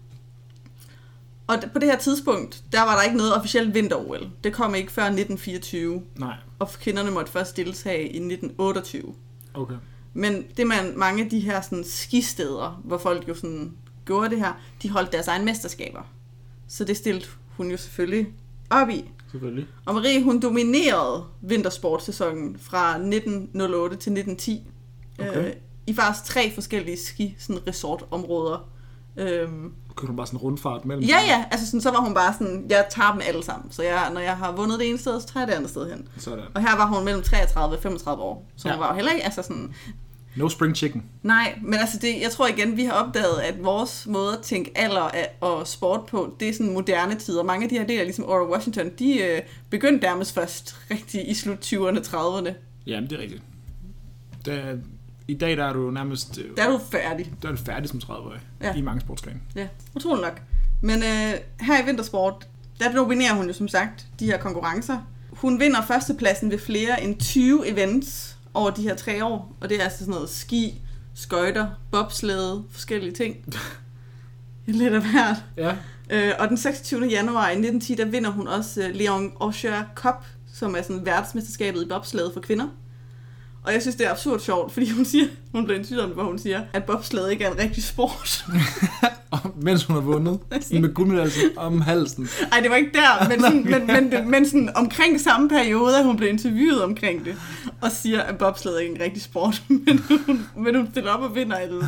og på det her tidspunkt, der var der ikke noget officielt vinter-OL. Det kom ikke før 1924, Nej, og kvinderne måtte først deltage i 1928. okay. Men det man, mange af de her sådan, skisteder, hvor folk jo sådan gjorde det her, de holdt deres egen mesterskaber. Så det stillede hun jo selvfølgelig op i. Selvfølgelig. Og Marie, hun dominerede vintersportsæsonen fra 1908 til 1910. Okay. Øh, I faktisk tre forskellige ski sådan resortområder. Øhm, Kunne du bare sådan en rundfart mellem? ja, ja, altså sådan, så var hun bare sådan, jeg tager dem alle sammen. Så jeg, når jeg har vundet det ene sted, så tager jeg det andet sted hen. Sådan. Og her var hun mellem 33 og 35 år. Så hun Ja. var jo heller ikke, altså sådan, No spring chicken. Nej, men altså det, jeg tror igen, vi har opdaget, at vores måde at tænke alder og sport på, det er sådan moderne tider. Mange af de her dele, ligesom Ora Washington, de øh, begyndte nærmest først rigtig i slut 20'erne, 30'erne. Jamen, det er rigtigt. Det er, I dag der er du nærmest... øh, Der er du færdig. der er du færdig som 30-årig. Ja. I mange sportsgrene. Ja, utroligt nok. Men øh, her i vintersport, der dominerer hun jo som sagt de her konkurrencer. Hun vinder førstepladsen ved flere end 20 events over de her tre år. Og det er altså sådan noget ski, skøjter, bobslæde, forskellige ting. Lidt af hvert. Ja. Øh, og den 26. januar i 1910, der vinder hun også øh, Leon Osher Cup, som er sådan verdensmesterskabet i bobslæde for kvinder. Og jeg synes, det er absurd sjovt, fordi hun siger, hun bliver interviewet om hvor hun siger, at bobslæde ikke er en rigtig sport. <laughs> Mens hun har vundet <laughs> med guldmedalje om halsen. Ej, det var ikke der, men, sådan, men, men, men sådan omkring samme periode, at hun blev interviewet omkring det, og siger, at bobslæde ikke er en rigtig sport, <laughs> men hun, men hun stiller op og vinder et eller.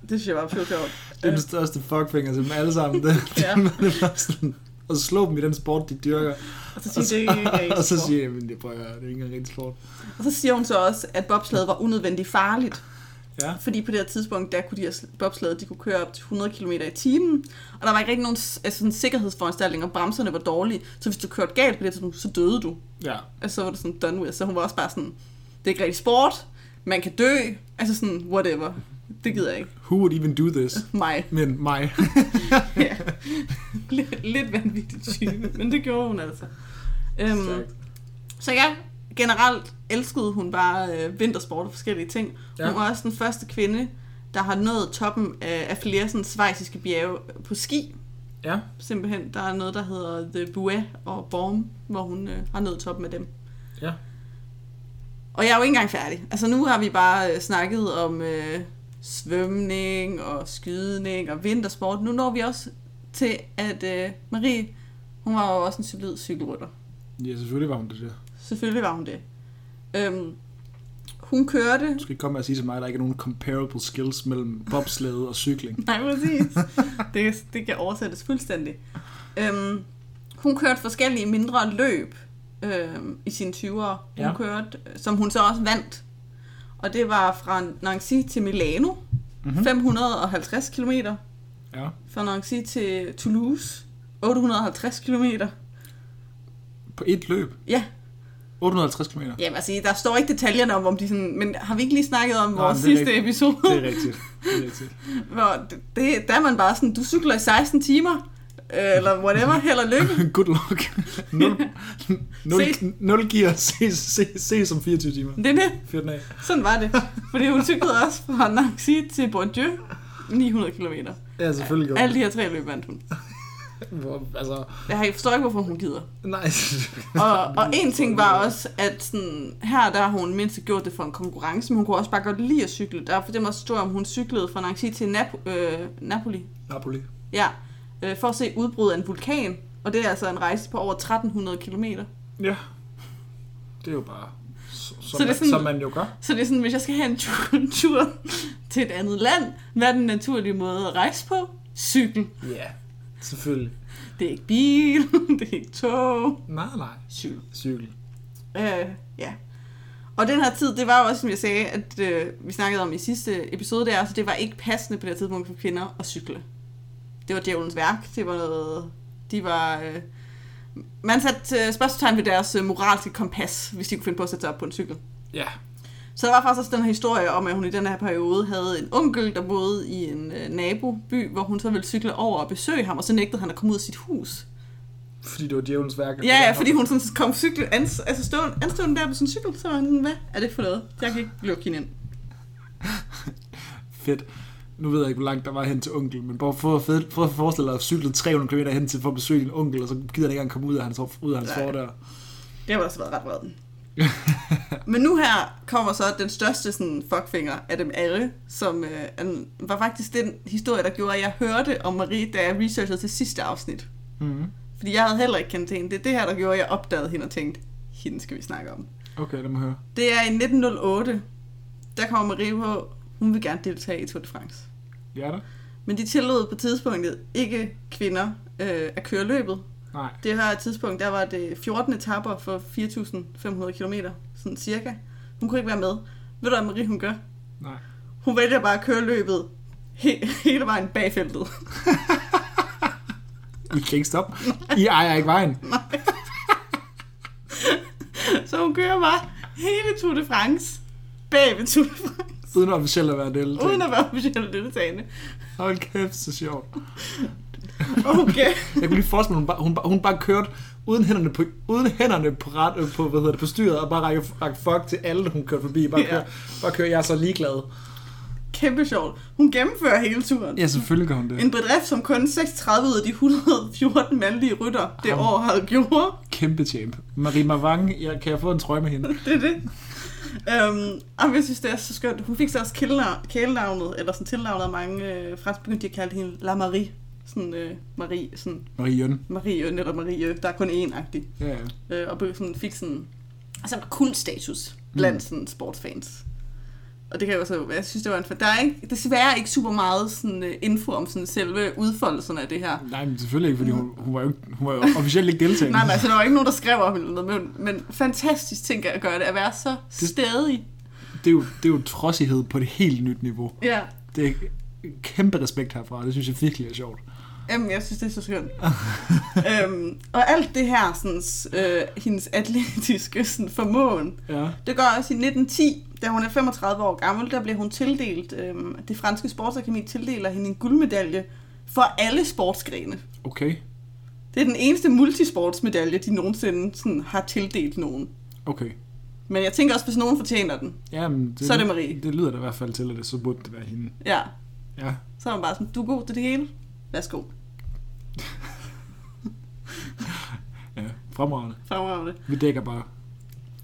Det synes jeg var absurd sjovt. Det er den største fuckfinger til dem alle sammen. Det, Ja. det bare sådan, og så slå dem i den sport, de dyrker. Og så siger, det ikke er og så sport. siger jeg, men det, prøver, det er ikke <laughs> en rigtig sport. Og så siger hun så også, at bobslæde var unødvendigt farligt. Ja. Fordi på det her tidspunkt, der kunne de her bobslæder, de kunne køre op til 100 km i timen, og der var ikke rigtig nogen altså sådan sikkerhedsforanstaltninger, og bremserne var dårlige, så hvis du kørte galt på det tidspunkt, så døde du. Ja. Altså, så var det sådan done with. Så hun var også bare sådan, det er ikke rigtig sport, man kan dø, altså sådan, whatever. Det gider jeg ikke. Who would even do this? Mig. Men mig. <laughs> ja. <laughs> <laughs> lidt, lidt vanvittigt type, men det gjorde hun altså. Øhm, så ja, generelt elskede hun bare øh, vintersport og forskellige ting. Ja. Hun var også den første kvinde, der har nået toppen af, af flere sådan svejsiske bjerge på ski. Ja. Simpelthen, der er noget, der hedder The Bouet og Borm, hvor hun øh, har nået toppen af dem. Ja. Og jeg er jo ikke engang færdig. Altså nu har vi bare øh, snakket om øh, svømning og skydning og vintersport. Nu når vi også til, at øh, Marie, hun var jo også en solid cykelrytter. Ja, selvfølgelig var hun det der. Selvfølgelig var hun det. Øhm, hun kørte... Du skal ikke komme og sige til mig, at der ikke er nogen comparable skills mellem bobslæde og cykling. <laughs> Nej, præcis. det, det kan oversættes fuldstændig. Øhm, hun kørte forskellige mindre løb øhm, i sine 20'ere. Hun Ja. kørte, som hun så også vandt. Og det var fra Nancy til Milano. Mhm. Mm-hmm. 550 km. Ja. Fra Nancy til Toulouse. 850 km. På et løb. Ja, 850 km. jamen altså, der står ikke detaljerne om, om de sådan... Men har vi ikke lige snakket om Nej, vores er sidste rigtigt. episode? Det er rigtigt. Det er rigtigt. <laughs> Hvor det, det, der er man bare sådan, du cykler i 16 timer, øh, eller whatever, held og lykke. <laughs> Good luck. 0, 0, <laughs> Se. 0 gear, se, se, se som 24 timer. Det er det. Fyr den af. Sådan var det. Fordi hun cyklede også fra Nancy til Bordeaux, 900 km. Ja, selvfølgelig gjorde Alle de her tre løb vandt hun. <laughs> Hvor, altså, Jeg forstår ikke, hvorfor hun gider. nej. <laughs> Og, og en ting var også, at sådan, her der har hun mindst gjort det for en konkurrence, men hun kunne også bare godt lide at cykle. Der er for dem også stå om, hun cyklede fra Nancy til Nap- øh, Napoli. Napoli. Ja, øh, for at se udbrud af en vulkan. Og det er altså en rejse på over 1300 km. Ja. Det er jo bare, så, som, Så det er man, sådan- som man jo gør. Så det er sådan, hvis jeg skal have en tur, en tur til et andet land, hvad er den naturlige måde at rejse på? Cykel. Ja, selvfølgelig. Det er ikke bil, <laughs> det er ikke tog. Nej, nej. Cykel. Cykel. Øh, ja. Og den her tid, det var jo også, som jeg sagde, at øh, vi snakkede om i sidste episode, det er, altså, det var ikke passende på det tidspunkt for kvinder at cykle. Det var djævelens værk. Det var noget... De var... Øh, man satte øh, spørgsmålstegn ved deres øh, moralske kompas, hvis de kunne finde på at sætte sig op på en cykel. Ja. Så der var faktisk også den her historie om, at hun i den her periode havde en onkel, der boede i en øh, naboby, hvor hun så ville cykle over og besøge ham, og så nægtede han at komme ud af sit hus. Fordi det var djævelens værk. Ja, ja, fordi hun sådan kom cykle, ans, altså stå, anstående der på sin cykel, så var han sådan, hvad er det for noget? Jeg kan ikke lukke hende ind. <laughs> Fedt. Nu ved jeg ikke, hvor langt der var hen til onkel, men bare for at, for at forestille dig at cykle 300 km hen til for at besøge din onkel, og så gider han ikke engang komme ud af hans, ud af hans Nej. for der. Det har også været ret vreden. <laughs> Men nu her kommer så den største sådan, fuckfinger af dem alle, som øh, var faktisk den historie, der gjorde, at jeg hørte om Marie, da jeg researchede til sidste afsnit. Mm-hmm. Fordi jeg havde heller ikke kendt hende. Det er det her, der gjorde, at jeg opdagede hende og tænkte, hende skal vi snakke om. Okay, lad mig høre. Det er i 1908, der kommer Marie på, hun vil gerne deltage i Tour de France. Ja da? Men de tillod på tidspunktet ikke kvinder øh, at køre løbet. Nej. Det her tidspunkt, der var det 14 etapper for 4.500 km, sådan cirka. Hun kunne ikke være med. Ved du, hvad Marie hun gør? Nej. Hun vælger bare at køre løbet he- hele vejen bag feltet. <laughs> I kan ikke stoppe. I ejer ikke vejen. <laughs> Så hun kører bare hele Tour de France bag ved Tour de France, Uden officielt at være deltager. uden at være officielt deltagende. Hold kæft, så sjovt. Okay. <laughs> Jeg kunne lige forestille mig, hun bare, hun, bare- hun bare kørte uden hænderne på, uden hænderne på, ret, øh, på, hvad hedder det, på styret, og bare række, række fuck til alle, hun kørte forbi. Bare Ja. køre, bare køre jeg er så ligeglad. Kæmpe sjovt. Hun gennemfører hele turen. Ja, selvfølgelig gør hun det. En bedrift, som kun 36 ud af de 114 mandlige rytter det Ham. år havde gjort. Kæmpe champ. Marie Mavang, jeg, kan jeg få en trøje med hende? <laughs> Det er det. Um, og jeg synes, det er så skønt. Hun fik så også kælenavn- kælenavnet, eller sådan tilnavnet af mange øh, fransk begyndte de at kalde hende La Marie. Sådan øh, Marie, sådan Marie Jøn. Marie eller Marie, der er kun én-agtig. Ja, ja. Øh, og be- sådan, fik sådan, altså kultstatus blandt sådan, sportsfans. Og det kan jeg jo så, jeg synes, det var en, der er ikke, desværre ikke super meget sådan, uh, info om sådan, selve udfoldelsen af det her. Nej, men selvfølgelig ikke, fordi hun, hun, var, jo, ikke- hun var jo officielt ikke deltagende. Nej, nej, så der var ikke nogen, der skrev om eller noget, men, men fantastisk ting at gøre det, at være så stædig. det, er jo, det er jo trodsighed på et helt nyt niveau. Ja. Det er kæmpe respekt herfra. Det synes jeg virkelig er sjovt. Jamen, jeg synes, det er så skønt. <laughs> øhm, og alt det her, sådan, øh, hendes atletiske sådan, formåen, Ja. det gør også i 1910, da hun er 35 år gammel, der bliver hun tildelt, øh, det franske sportsakademi tildeler hende en guldmedalje for alle sportsgrene. Okay. Det er den eneste multisportsmedalje, de nogensinde sådan, har tildelt nogen. Okay. Men jeg tænker også, hvis nogen fortjener den, Jamen, det, Så er det Marie. Det lyder da i hvert fald til, at det så burde det være hende. ja, Ja. så er man bare sådan, du er god til det hele. Værsgo. <laughs> Ja, fremragende. Fremragende. Vi dækker bare.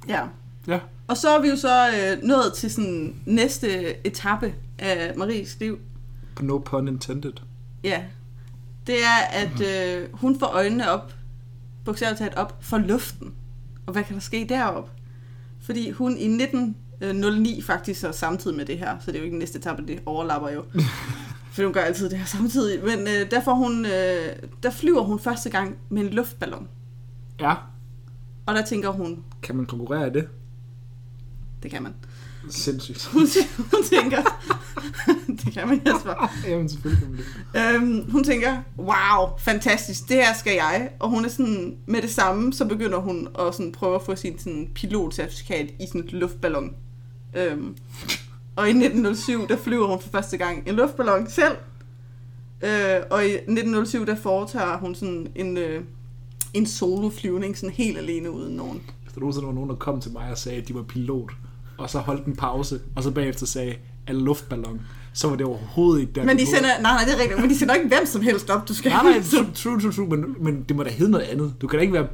Ja. Ja. Og så er vi jo så øh, nået til sådan næste etape af Maries liv. No pun intended. Ja. Det er, at øh, hun får øjnene op, bogstaveligt talt op, for luften. Og hvad kan der ske derop? Fordi hun i 1909 faktisk så samtidig med det her, så det er jo ikke næste etape, det overlapper jo. <laughs> For hun gør altid det her samtidig. Men øh, der, får hun, øh, der flyver hun første gang med en luftballon. Ja. Og der tænker hun, Kan man konkurrere i det? det kan man. Sindssygt. <laughs> Hun, hun tænker, <laughs> det kan man Jesper. <laughs> Jamen, selvfølgelig kan man det. Øhm, hun tænker, wow, fantastisk, det her skal jeg. Og hun er sådan, med det samme, så begynder hun at sådan prøve at få sin sådan, pilotcertifikat i sådan en luftballon. Øhm, og i 1907, der flyver hun for første gang en luftballon selv. Øh, og i 1907, der foretager hun sådan en, øh, en soloflyvning, sådan helt alene uden nogen. Hvis der nogensinde var nogen, der kom til mig og sagde, at de var pilot, og så holdt en pause, og så bagefter sagde, at luftballon, så var det overhovedet ikke der. Men de sender, nej, nej, det er rigtigt, men de sender ikke hvem som helst op, du skal. Nej, nej, true, true, true, true men, men det må da hedde noget andet. Du kan da ikke være...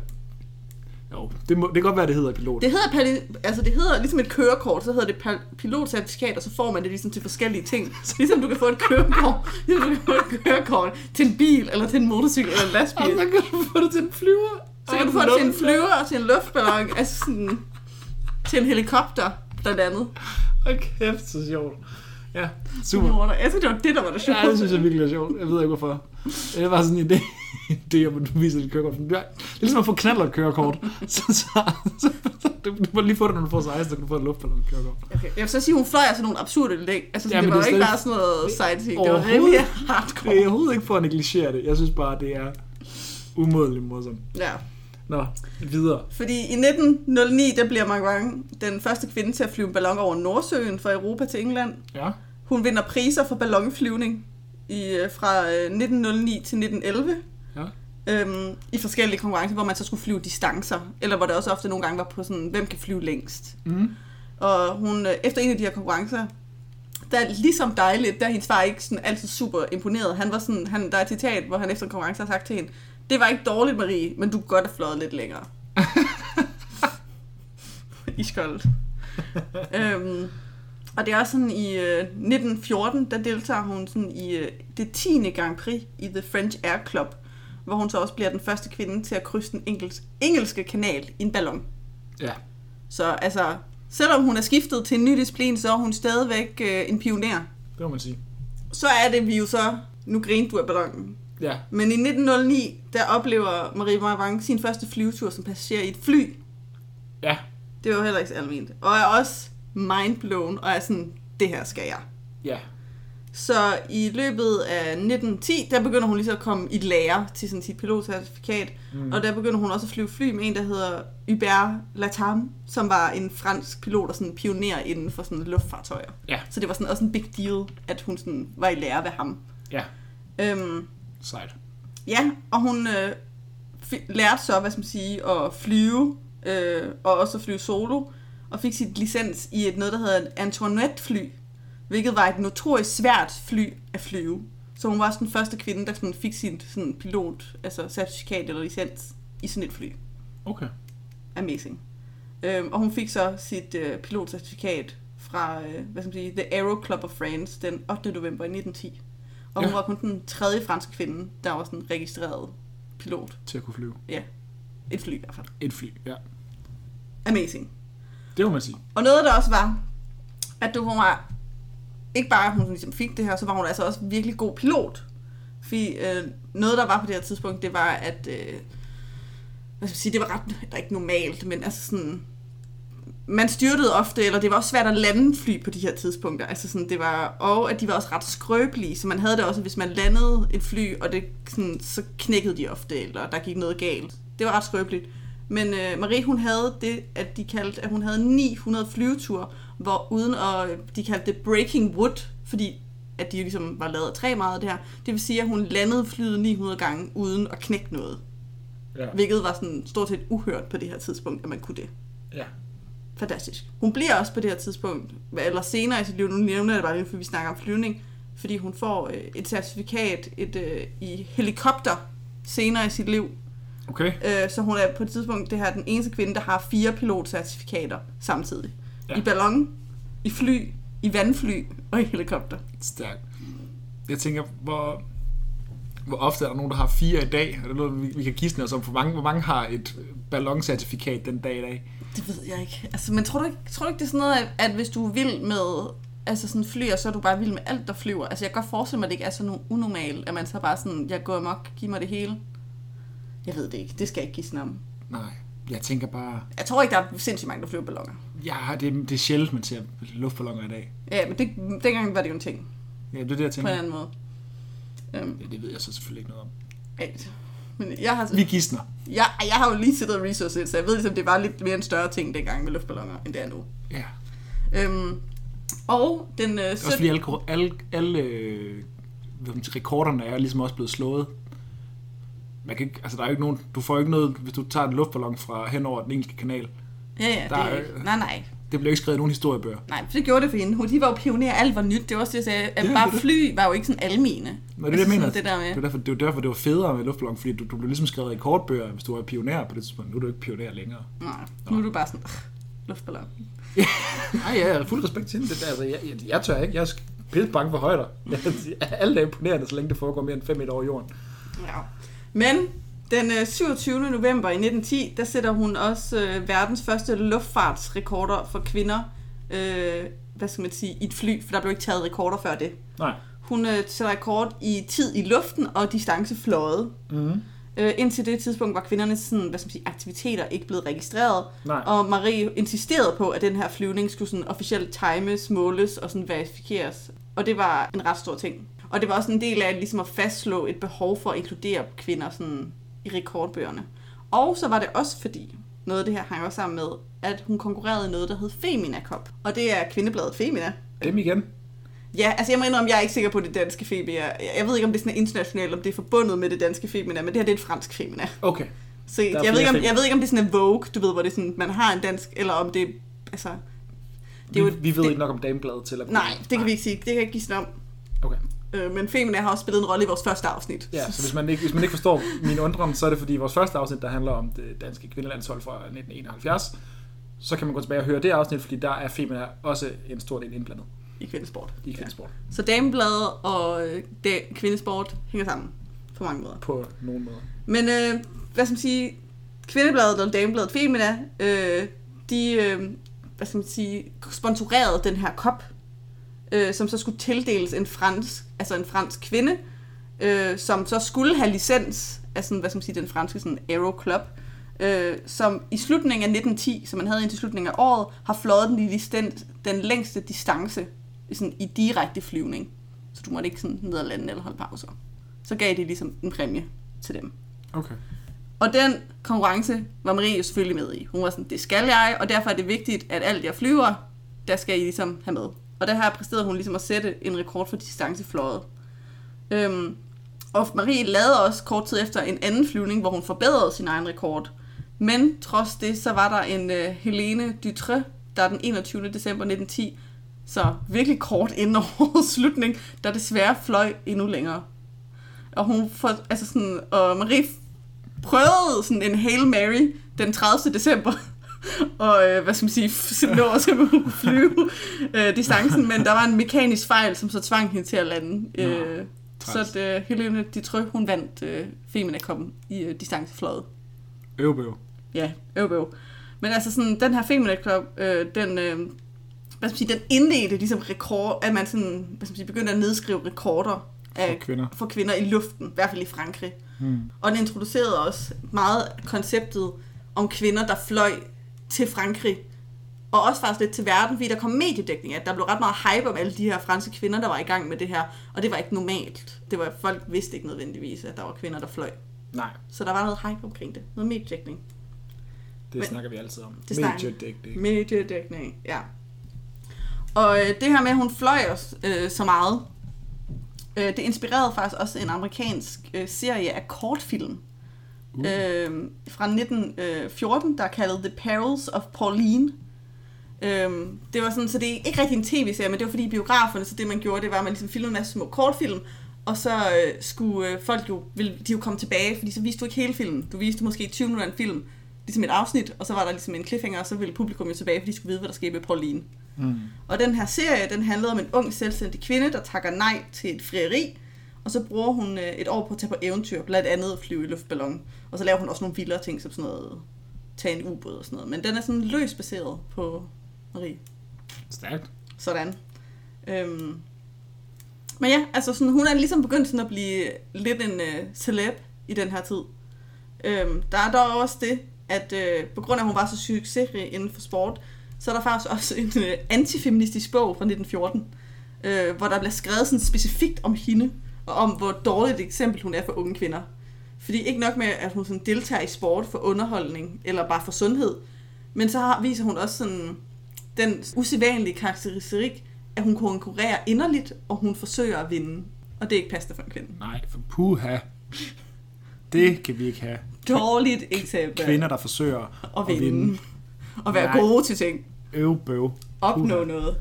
Jo, det, må, det kan godt være, det hedder pilot. Det hedder, pali- altså det hedder ligesom et kørekort, så hedder det pal- pilotcertifikat, og så får man det ligesom til forskellige ting. Ligesom du kan få et kørekort, ligesom du kan få et kørekort til en bil, eller til en motorcykel, eller en lastbil. Og så kan du få det til en flyver. Så kan du få det til en flyver, og til en luftballon, altså sådan, til en helikopter, blandt andet. Hold kæft, så sjovt. Ja, super. Jeg synes, det var det, der var det sjovt. Ja, det synes jeg virkelig er sjovt. Jeg ved ikke hvorfor. Det var sådan en idé, det at du viser dit kørekort. Det er ligesom at få knaller et kørekort. Så, så, så, så, du må lige få det, når du får 16, så kan du få et luftballon kørekort. Okay. Jeg vil så sige, hun fløj altså nogle absurde læg. Altså, Ja, ja, det var det er ikke bare sådan noget sightseeing. Det var rimelig Det hardcore. er overhovedet ikke for at negligere det. Jeg synes bare, det er umådeligt morsomt. Ja. Nå, videre. Fordi i 1909, der bliver Marguerite den første kvinde til at flyve en ballon over Nordsøen fra Europa til England. Ja. Hun vinder priser for ballonflyvning i, øh, fra øh, 1909 til 1911. Ja. Øhm, I forskellige konkurrencer, hvor man så skulle flyve distancer. Eller hvor det også ofte nogle gange var på sådan, hvem kan flyve længst. Mm. Og hun, øh, efter en af de her konkurrencer, der er ligesom dejligt, der er hendes far ikke sådan altid super imponeret. Han var sådan, han, der er et citat, hvor han efter en konkurrence har sagt til hende, det var ikke dårligt, Marie, men du kunne godt have fløjet lidt længere. <laughs> Iskoldt. <laughs> øhm, og det er også sådan i øh, 1914, der deltager hun sådan i øh, det 10. Grand Prix i The French Air Club, hvor hun så også bliver den første kvinde til at krydse den engelsk, engelske kanal i en ballon. Ja. Så altså, selvom hun er skiftet til en ny disciplin, så er hun stadigvæk øh, en pioner. Det må man sige. Så er det vi jo så, nu grinte du af ballonen. Ja. Men i 1909, der oplever Marie Marvang sin første flyvetur som passager i et fly. Ja. Det var jo heller ikke så almindeligt. Og er også mindblown, og er sådan, det her skal jeg. Ja. Så i løbet af 1910, der begynder hun lige så at komme i lære til sådan sit pilotcertifikat. Mm. Og der begynder hun også at flyve fly med en, der hedder Hubert Latam, som var en fransk pilot og sådan pioner inden for sådan luftfartøjer. Ja. Så det var sådan også en big deal, at hun sådan var i lære ved ham. Ja. Øhm, Sejt. ja, og hun øh, fi- lærte så, hvad skal man sige, at flyve, øh, og også at flyve solo, og fik sit licens i et noget, der hedder et Antoinette-fly, hvilket var et notorisk svært fly at flyve. Så hun var også den første kvinde, der sådan fik sin sådan pilot, altså certifikat eller licens i sådan et fly. Okay. Amazing. Øhm, og hun fik så sit øh, pilotcertifikat fra, øh, hvad skal man sige, The Aero Club of France den 8. november i 1910. Og hun Ja. var kun den tredje franske kvinde, der var sådan registreret pilot. Til at kunne flyve. Ja, et fly i hvert fald. Et fly, ja. Amazing. Det må man sige. Og noget der også var, at du var, ikke bare at hun ligesom fik det her, så var hun altså også virkelig god pilot. Fordi øh, noget der var på det her tidspunkt, det var at, øh, hvad skal jeg sige, det var ret, der ikke normalt, men altså sådan, man styrtede ofte, eller det var også svært at lande fly på de her tidspunkter. Altså sådan, det var, og at de var også ret skrøbelige, så man havde det også, hvis man landede et fly, og det, sådan, så knækkede de ofte, eller der gik noget galt. Det var ret skrøbeligt. Men øh, Marie, hun havde det, at de kaldte, at hun havde 900 flyveture, hvor uden at, de kaldte det breaking wood, fordi at de ligesom var lavet af træ meget af det her. Det vil sige, at hun landede flyet 900 gange uden at knække noget. Ja. Hvilket var sådan stort set uhørt på det her tidspunkt, at man kunne det. ja. Fantastisk. Hun bliver også på det her tidspunkt, eller senere i sit liv, nu nævner jeg det bare lige, for vi snakker om flyvning, fordi hun får øh, et certifikat et, øh, i helikopter senere i sit liv. Okay. Øh, så hun er på et tidspunkt det her den eneste kvinde, der har fire pilotcertifikater samtidig. Ja. I ballon, i fly, i vandfly og i helikopter. Stærkt. Jeg tænker, hvor, hvor ofte er der nogen, der har fire i dag? Er det noget, vi, vi kan gisne os om? Hvor mange, hvor mange har et balloncertifikat den dag i dag? Det ved jeg ikke. Altså, men tror du ikke, tror du ikke det er sådan noget, at, hvis du er vild med altså sådan flyer, så er du bare vild med alt, der flyver? Altså, jeg kan godt forestille mig, at det ikke er sådan unormalt, at man så bare sådan, jeg går amok, giv mig det hele. Jeg ved det ikke. Det skal jeg ikke give sådan om. Nej, jeg tænker bare... Jeg tror ikke, der er sindssygt mange, der flyver balloner. Ja, det, det er sjældent, man ser luftballoner i dag. Ja, men det, dengang var det jo en ting, Ja, det er det, jeg på tænker. en anden måde. Um, Ja, det ved jeg så selvfølgelig ikke noget om. men jeg har, Vi gisner. jeg, jeg har jo lige siddet og researchet, så jeg ved ligesom, det var lidt mere en større ting dengang med luftballoner, end det er nu. Ja. Um, og den øh, Det er også 17... fordi alle, alle, alle øh, rekorderne er ligesom også blevet slået. Man kan ikke, altså der er jo ikke nogen, du får jo ikke noget, hvis du tager en luftballon fra hen over den engelske kanal. Ja, ja, der det, er- nej, nej. Det bliver ikke skrevet i nogen historiebøger. Nej, for det gjorde det for hende. Hun, de var jo pionerer, alt var nyt. Det var også det, jeg sagde, at Ja, bare fly var jo ikke sådan almene. Men det er det, jeg mener. Altså, Det der med. Det er derfor, det var derfor, det var federe med luftballon, fordi du, du blev ligesom skrevet rekordbøger, hvis du var pioner på det tidspunkt. Nu er du ikke pioner længere. Nej, nu er du bare sådan, "Ugh, luftballon. Nej, <laughs> ja, jeg har fuld respekt til hende. Det der, altså, jeg, jeg, jeg, tør ikke. Jeg er pisse bange for højder. <laughs> Alle er imponerende, så længe det foregår mere end 5 meter over jorden. Ja. Men den øh, 27. november i 1910, der sætter hun også øh, verdens første luftfartsrekorder for kvinder. Øh, hvad skal man sige? I et fly, for der blev ikke taget rekorder før det. Nej. Hun øh, sætter rekord i tid i luften og distance fløjet. Mm-hmm. Øh, indtil det tidspunkt var kvindernes sådan, hvad skal man sige, aktiviteter ikke blevet registreret. Nej. Og Marie insisterede på, at den her flyvning skulle sådan officielt times, måles og sådan verifikeres. Og det var en ret stor ting. Og det var også en del af ligesom at fastslå et behov for at inkludere kvinder sådan i rekordbøgerne. Og så var det også fordi, noget af det her hang også sammen med, at hun konkurrerede i noget, der hed Femina Cup. Og det er kvindebladet Femina. Dem igen. Ja, altså jeg må indrømme, jeg er ikke sikker på det danske Femina. Jeg ved ikke, om det er sådan internationalt, om det er forbundet med det danske Femina, men det her det er et fransk Femina. Okay. Så jeg ved, ikke, om, jeg ved ikke, om det er sådan en Vogue, du ved, hvor det er sådan, man har en dansk, eller om det altså... Det Vi, er jo, vi ved det, ikke nok om damebladet til at Nej, det kan vi ikke sige. Det kan jeg ikke give sådan om. Øh, men Femina har også spillet en rolle i vores første afsnit. Ja, så hvis man ikke, hvis man ikke forstår min undren, så er det fordi vores første afsnit, der handler om det danske kvindelandshold fra 1971, så kan man gå tilbage og høre det afsnit, fordi der er Femina også en stor del indblandet I kvindesport. i kvindesport. Ja. Så damebladet og øh, kvindesport hænger sammen på mange måder. På nogen måde. Men øh, hvad skal man sige, kvindebladet og damebladet Femina, øh, de, øh, hvad skal man sige, sponsorerede den her kop, øh, som så skulle tildeles en fransk, altså en fransk kvinde, øh, som så skulle have licens af sådan, hvad skal man sige, den franske sådan Aero Club, øh, som i slutningen af 1910, som man havde indtil slutningen af året, har fløjet den, distans, den længste distance sådan, i direkte flyvning. Så du måtte ikke sådan ned og lande eller holde pauser. Så gav de ligesom en præmie til dem. Okay. Og den konkurrence var Marie jo selvfølgelig med i. Hun var sådan, det skal jeg, og derfor er det vigtigt, at alt jeg flyver, der skal I ligesom have med. Og der her præsterede hun ligesom at sætte en rekord for distancefløjet. Øhm, og Marie lavede også kort tid efter en anden flyvning, hvor hun forbedrede sin egen rekord. Men trods det, så var der en uh, Helene Dutre, der den 21. december 1910, så virkelig kort inden <laughs> årets slutning, der desværre fløj endnu længere. Og hun for, altså sådan, og Marie prøvede sådan en Hail Mary den 30. december, <laughs> og øh, hvad skal man sige, nå at simpelthen flyve øh, distancen, men der var en mekanisk fejl, som så tvang hende til at lande. Øh, så træls. at, øh, Helene Dutreux, hun vandt øh, Femina Cupen i øh, distancefløjet. Øvbøv. Ja, øv, øv. Men altså sådan, den her Femina Club, øh, den, øh, hvad skal man sige, den indledte ligesom rekord, at man sådan, hvad skal man sige, begyndte at nedskrive rekorder af, For kvinder. for kvinder i luften, i hvert fald i Frankrig. Hmm. Og den introducerede også meget konceptet om kvinder, der fløj til Frankrig Og også faktisk lidt til verden, fordi der kom mediedækning, at der blev ret meget hype om alle de her franske kvinder, der var i gang med det her. Og det var ikke normalt. Det var, folk vidste ikke nødvendigvis, at der var kvinder, der fløj. Nej, Så der var noget hype omkring det. Noget mediedækning. det Men- snakker vi altid om. Det Mediedækning. Mediedækning, ja. Og øh, det her med, at hun fløj også, øh, så meget, øh, det inspirerede faktisk også en amerikansk øh, serie af kortfilm Uh. øh, fra 1914, der er kaldet The Perils of Pauline. Øh, det var sådan, så det er ikke rigtig en tv-serie, men det var fordi biograferne, så det man gjorde, det var, at man ligesom filmede en masse små kortfilm, og så øh, skulle øh, folk jo, ville, de jo komme tilbage, fordi så viste du ikke hele filmen. Du viste måske 20 minutter af en film, ligesom et afsnit, og så var der ligesom en cliffhanger, og så ville publikum jo tilbage, fordi de skulle vide, hvad der skete med Pauline. Mm. Og den her serie, den handlede om en ung selvstændig kvinde, der takker nej til et frieri, og så bruger hun øh, et år på at tage på eventyr, blandt andet at flyve i luftballon. Og så laver hun også nogle vildere ting, som sådan noget, tage en ubåd og sådan noget. Men den er sådan løst baseret på Marie. Stærkt. Sådan. Øhm. Men ja, altså sådan, hun er ligesom begyndt sådan at blive lidt en øh, celeb i den her tid. Øhm, der er dog også det, at øh, på grund af, at hun var så succesrig inden for sport, så er der faktisk også en øh, antifeministisk bog fra 1914, øh, hvor der bliver skrevet sådan specifikt om hende, og om hvor dårligt et eksempel hun er for unge kvinder. Fordi ikke nok med, at hun sådan deltager i sport for underholdning, eller bare for sundhed, men så har, viser hun også sådan den usædvanlige karakteristik, at hun konkurrerer inderligt, og hun forsøger at vinde. Og det er ikke passende for en kvinde. Nej, for puha. Det kan vi ikke have. Dårligt eksempel. Kvinder, der forsøger at vinde. Og være Nej. gode til ting. Øv bøv. Opnå Puha. noget.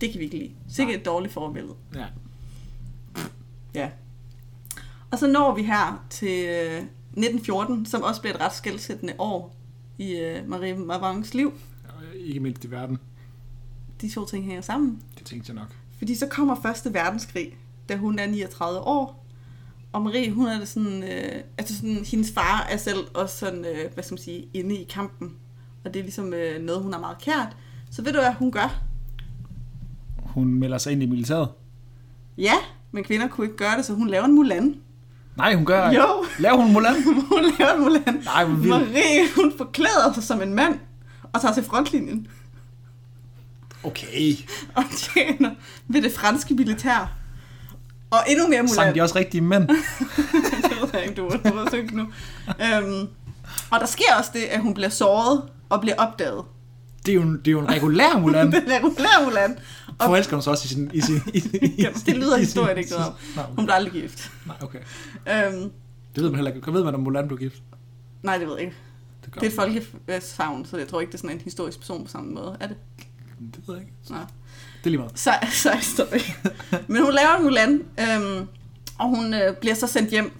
Det kan vi ikke lide. Sikkert et dårligt forbillede. Ja. Ja. Og så når vi her til øh, 1914, som også bliver et ret skældsættende år i øh, Marie Mavangs liv. Og Ikke mindst i verden. De to ting hænger sammen. Det tænkte jeg nok. Fordi så kommer Første Verdenskrig, da hun er 39 år. Og Marie, hun er det sådan, øh, altså sådan, hendes far er selv også sådan, øh, hvad skal man sige, inde i kampen. Og det er ligesom øh, noget, hun har meget kært. Så ved du, hvad hun gør? Hun melder sig ind i militæret. Ja, men kvinder kunne ikke gøre det, så hun laver en Mulan. Nej, hun gør Jo. Laver hun Mulan? <laughs> hun laver Mulan. Nej, hvor vildt. Marie, hun forklæder sig som en mand og tager til frontlinjen Okay. og tjener ved det franske militær. Og endnu mere Mulan. Sang de også rigtige mænd? <laughs> det ved jeg ikke, du har nu. Øhm, og der sker også det, at hun bliver såret og bliver opdaget. Det er jo en, det er jo en regulær Mulan. <laughs> Den regulære Mulan. Og Forelsker hun sig også i sin... I sin i, i, <laughs> Jamen, det lyder historien ikke noget om. Hun bliver aldrig gift. nej, okay. Øhm, Det ved man heller ikke. Ved man, om Mulan blev gift? nej, det ved jeg ikke. Det, Det er et folkesavn, så jeg tror ikke, det er sådan en historisk person på samme måde. Er det? Det ved jeg ikke. Nej. Det er lige meget. Så, så story. Men hun laver en Mulan, øhm, og hun øh, bliver så sendt hjem.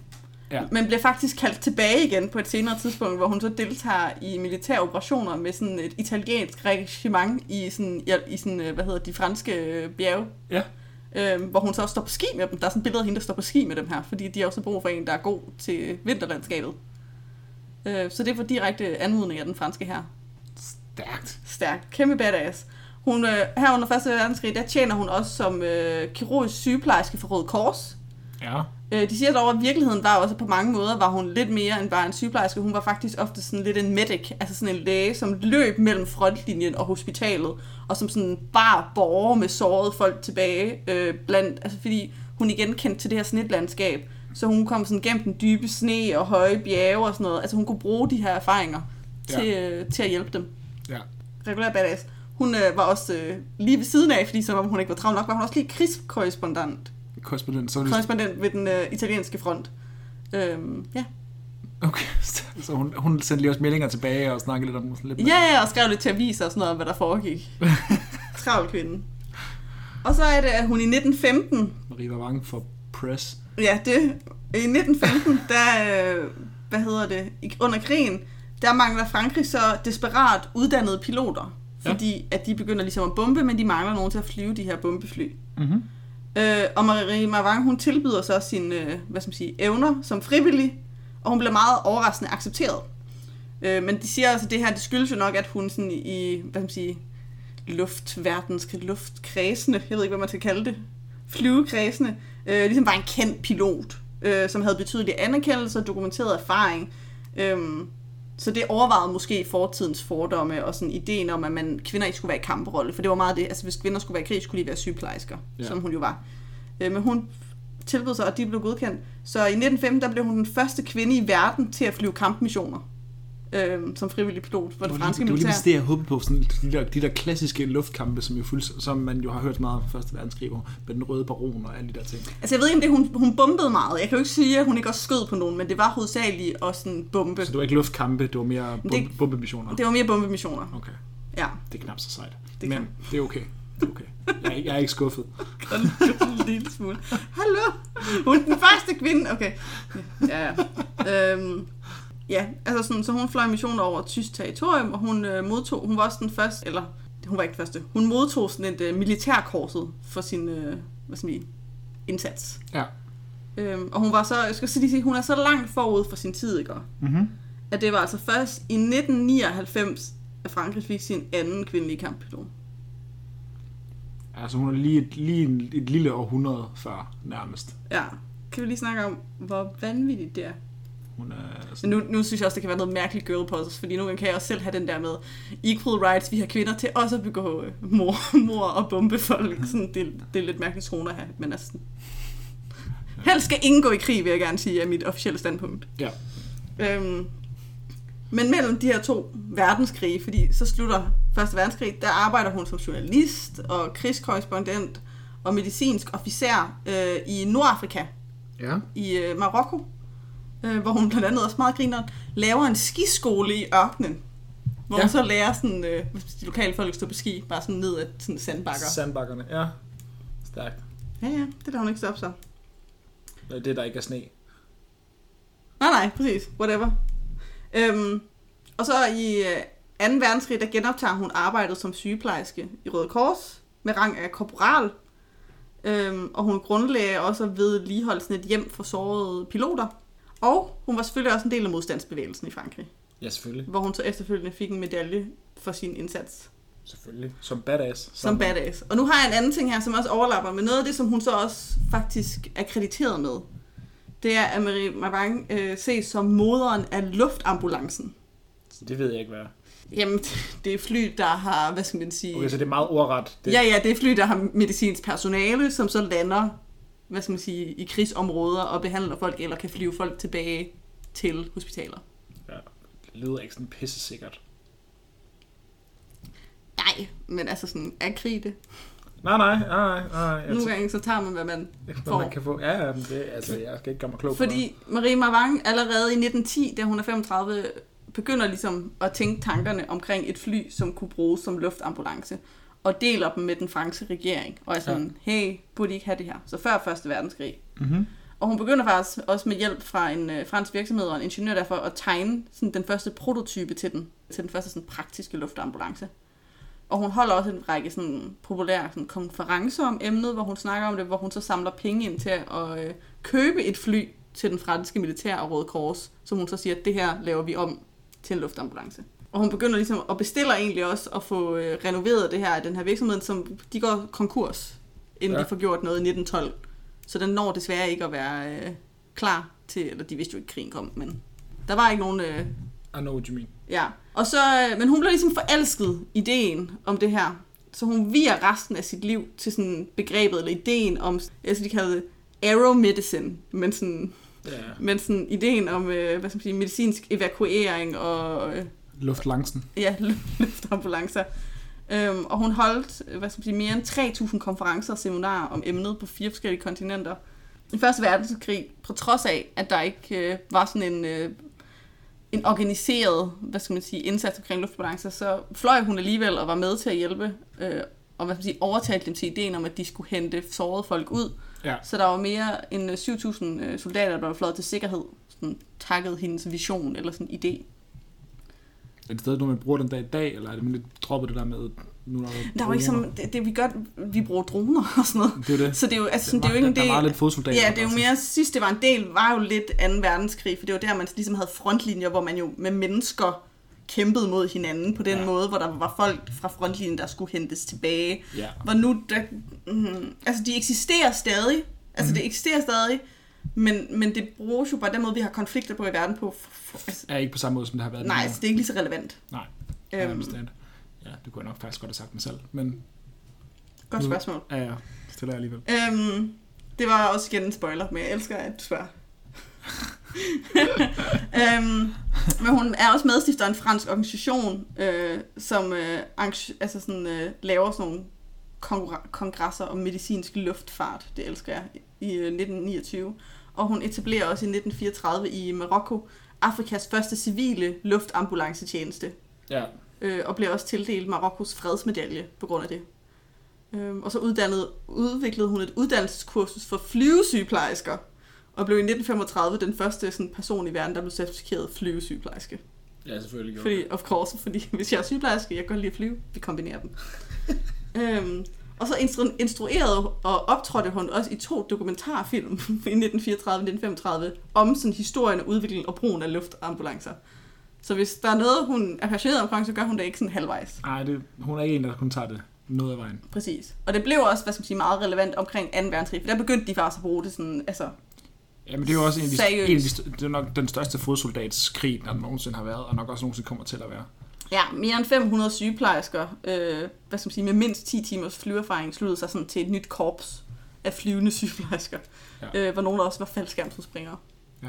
Ja. Men bliver faktisk kaldt tilbage igen på et senere tidspunkt, hvor hun så deltager i militære operationer med sådan et italiensk regiment i sådan, i, i sådan øh, hvad hedder de franske øh, bjerge. Ja. Øhm, hvor hun så også står på ski med dem. Der er sådan et billede af hende, der står på ski med dem her, fordi de har også brug for en, der er god til vinterlandskabet. Øh, så det var direkte anmodning af den franske her. Stærkt. Stærkt. Kæmpe badass. Hun, øh, her under 1. verdenskrig, der tjener hun også som øh, kirurgisk sygeplejerske for Røde Kors. Ja. Øh, de siger dog, at virkeligheden var også, at på mange måder var hun lidt mere end bare en sygeplejerske. Hun var faktisk ofte sådan lidt en medic, altså sådan en læge, som løb mellem frontlinjen og hospitalet, og som sådan bar borgere med sårede folk tilbage, øh, blandt, altså fordi hun igen kendte til det her snitlandskab, så hun kom sådan gennem den dybe sne og høje bjerge og sådan noget. Altså hun kunne bruge de her erfaringer Ja. til, øh, til at hjælpe dem. Ja. Regulær badass. Hun øh, var også øh, lige ved siden af, fordi som om hun ikke var travl nok, var hun også lige krigskorrespondent Korrespondent. Så det- korrespondent ved den øh, italienske front. Øhm, ja. Okay, <laughs> så hun, hun sendte lige også meldinger tilbage og snakkede lidt om lidt. ja, ja, og skrev lidt til aviser og sådan noget om, hvad der foregik. <laughs> Travl kvinde. Og så er det, at hun i 1915, Marie var bange for press. ja, det, i 1915, <laughs> der, øh, hvad hedder det, under krigen, der mangler Frankrig så desperat uddannede piloter. Ja. Fordi at de begynder ligesom at bombe, men de mangler nogen til at flyve de her bombefly. Mm-hmm. Øh, og Marie Marvang, hun tilbyder så sine øh, hvad skal man sige, evner som frivillig, og hun bliver meget overraskende accepteret. Øh, men de siger altså, at det her det skyldes jo nok, at hun sådan i, hvad skal man sige, luftverdens, luftkredsende, jeg ved ikke, hvad man skal kalde det, flyvekredsende, øh, ligesom var en kendt pilot, øh, som havde betydelig anerkendelse og dokumenteret erfaring. Øh, så det overvejede måske fortidens fordomme og sådan ideen om, at man, kvinder ikke skulle være i kamperolle. For det var meget det, altså hvis kvinder skulle være i krig, skulle de være sygeplejersker, Ja. som hun jo var. Øh, men hun tilbød sig, og de blev godkendt. Så i 1915, der blev hun den første kvinde i verden til at flyve kampmissioner. Øh, som frivillig pilot for det, franske det var lige militær. præcis det, jeg håbede på. Sådan, de, der, de der klassiske luftkampe, som, jo fuldt, som man jo har hørt meget om Første Verdenskrig, med den røde baron og alle de der ting. Altså jeg ved ikke, om det hun, hun bombede meget. Jeg kan jo ikke sige, at hun ikke også skød på nogen, men det var hovedsageligt også sådan bombe. Så det var ikke luftkampe, det var mere det- bombe, bombemissioner. Det var mere bombemissioner. Okay, Ja. det er knap så sejt. Det Men kan- det er okay. Det er okay. Jeg er, jeg er ikke skuffet. <laughs> en lille smule. Hallo? Hun er den første kvinde. Okay. Ja, ja. Øhm, ja, altså sådan, så hun fløj missioner over tysk territorium, og hun øh, modtog, hun var også den første, eller hun var ikke den første, hun modtog sådan et øh, militærkorset for sin, øh, hvad skal man sige, indsats. Ja. Øhm, og hun var så, jeg skal lige sige, hun er så langt forud for sin tid, ikke? Mm-hmm. At det var altså først i 1999, at Frankrig fik sin anden kvindelige kamppilot. Altså hun er lige et, lige en, et lille århundrede før nærmest. Ja. Kan vi lige snakke om, hvor vanvittigt det er? Hun er sådan, nu, nu synes jeg også, det kan være noget mærkeligt girl poses, fordi nogle gange kan jeg også selv have den der med equal rights, vi har kvinder til også at begå øh, mor, <laughs> mor og bombe folk. Sådan, det, det er lidt mærkeligt tone at have, men altså... Helst skal ingen gå i krig, vil jeg gerne sige, er mit officielle standpunkt. ja. Øhm, men mellem de her to verdenskrige, fordi så slutter Første Verdenskrig, der arbejder hun som journalist og krigskorrespondent og medicinsk officer øh, i Nordafrika, Ja. i øh, Marokko, øh, hvor hun blandt andet også meget griner, laver en skiskole i ørkenen, hvor Ja. hun så lærer sådan, øh, de lokale folk stå på ski, bare sådan ned ad sådan sandbakker. Sandbakkerne, ja. Stærkt. Ja, ja, det lader hun ikke stoppe så. Det er det, der ikke er sne. Nej, nej, præcis. Whatever. Øhm, og så i øh, 2. verdenskrig, der genoptager hun arbejdet som sygeplejerske i Røde Kors med rang af korporal. Øhm, og hun grundlagde også ved ligeholdelsen et hjem for sårede piloter. Og hun var selvfølgelig også en del af modstandsbevægelsen i Frankrig, Ja, selvfølgelig. hvor hun så efterfølgende fik en medalje for sin indsats Selvfølgelig. Som badass. som badass. Og nu har jeg en anden ting her, som også overlapper med noget af det, som hun så også faktisk er krediteret med. Det er, at Marie Mavang øh, ses som moderen af luftambulancen. Det ved jeg ikke, hvad er. Jamen, <laughs> det er fly, der har, hvad skal man sige... Okay, så det er meget ordret. Det, Ja, ja, det er fly, der har medicinsk personale, som så lander, hvad skal man sige, i krigsområder og behandler folk, eller kan flyve folk tilbage til hospitaler. ja. Det lyder ikke sådan pisse sikkert. Nej, men altså sådan, er krig det? Nej, nej, nej, nej. Jeg Nogle gange så tager man, hvad man hvad får. man kan få. Ja, ja, det, altså, jeg skal ikke gøre mig klog på Fordi Marie Mavang allerede i 1910, da hun er 35, begynder ligesom at tænke tankerne omkring et fly, som kunne bruges som luftambulance, og deler dem med den franske regering, og er sådan, ja. hey, burde I ikke have det her? Så før Første Verdenskrig. Mm-hmm. Og hun begynder faktisk også med hjælp fra en øh, fransk virksomhed og en ingeniør derfor at tegne sådan, den første prototype til den, til den første sådan, praktiske luftambulance. Og hun holder også en række sådan, populære sådan, konferencer om emnet, hvor hun snakker om det, hvor hun så samler penge ind til at øh, købe et fly til den franske militær og Røde Kors, som hun så siger, at det her laver vi om til en luftambulance. Og hun begynder ligesom at bestiller egentlig også at få øh, renoveret det her, den her virksomhed, som de går konkurs, inden Ja. de får gjort noget i 1912. Så den når desværre ikke at være øh, klar til, eller de vidste jo ikke, at krigen kom, men der var ikke nogen, øh, I know what you mean. ja. Og så, øh, men hun blev ligesom forelsket ideen om det her, så hun viger resten af sit liv til sådan begrebet, eller ideen om, altså de kalder det men sådan, Ja. men sådan ideen om, øh, hvad skal man sige, medicinsk evakuering og øh, Luftlangsen. ja, <laughs> luftambulancer. Øhm, og hun holdt øh, hvad skal man sige, mere end 3.000 konferencer og seminarer om emnet på fire forskellige kontinenter. I Første Verdenskrig, på trods af, at der ikke øh, var sådan en, øh, en organiseret hvad skal man sige, indsats omkring luftbalancer, så fløj hun alligevel og var med til at hjælpe øh, og hvad skal man sige, overtalte dem til ideen om, at de skulle hente sårede folk ud. Ja. Så der var mere end øh, 7.000 øh, soldater, der var fløjet til sikkerhed, sådan, takket hendes vision eller sådan idé. Er det stadig noget, man bruger den dag i dag, eller er det man lidt droppet det der med, nu er der, Der var ikke som, det, det, vi gør, vi bruger droner og sådan noget. Det er det. Så det er jo, altså, Det det er jo ikke en der, del... der var lidt fodsoldater. Ja, det er jo altså. mere, sidst det var en del, var jo lidt 2. verdenskrig, for det var der, man ligesom havde frontlinjer, hvor man jo med mennesker kæmpede mod hinanden på den Ja. måde, hvor der var folk fra frontlinjen, der skulle hentes tilbage. Ja. Hvor nu, der, mm, altså de eksisterer stadig, altså Mhm. det eksisterer stadig, Men, men det bruges jo bare den måde, vi har konflikter på i verden på. Altså, Er ikke på samme måde, som det har været. nej, nu. så det er ikke lige så relevant. Nej. Ja, Øhm, understand. Ja, det kunne jeg nok faktisk godt have sagt mig selv. Men godt spørgsmål. ja, ja, stiller jeg alligevel. Øhm, det var også igen en spoiler, men jeg elsker, at du spørger. <laughs> øhm, men hun er også medstifter af en fransk organisation, øh, som øh, altså sådan, øh, laver sådan nogle kongresser om medicinsk luftfart. Det elsker jeg. I øh, 1929. Og hun etablerer også i 1934 i Marokko Afrikas første civile luftambulancetjeneste Ja, øh, og blev også tildelt Marokkos fredsmedalje på grund af det. Øhm, og så uddannet, udviklede hun et uddannelseskursus for flyvesygeplejersker, og blev i 1935 den første sådan, person i verden, der blev certificeret flyvesygeplejerske. ja selvfølgelig. Fordi, of course, fordi hvis jeg er sygeplejerske, jeg kan godt lide at flyve, vi kombinerer dem. <laughs> øhm, og så instru- instruerede og optrådte hun også i to dokumentarfilm <laughs> i 1934-1935 om sådan historien og udviklingen og brugen af luftambulancer. Så hvis der er noget, hun er passioneret omkring, så gør hun det ikke sådan halvvejs. Nej, det, hun er ikke en, der kun tager det noget af vejen. Præcis. Og det blev også, hvad skal man sige, meget relevant omkring 2. verdenskrig, for der begyndte de faktisk at bruge det sådan, altså, Ja, men det er jo også en af de, en af de, st- det er nok den største fodsoldatskrig, der nogensinde har været, og nok også nogensinde kommer til at være. Ja, mere end 500 sygeplejersker, øh, hvad skal man sige, med mindst 10 timers flyerfaring, sluttede sig sådan til et nyt korps af flyvende <laughs> sygeplejersker, Ja. ja. øh, hvor nogle også var faldskærmsudspringere. Ja.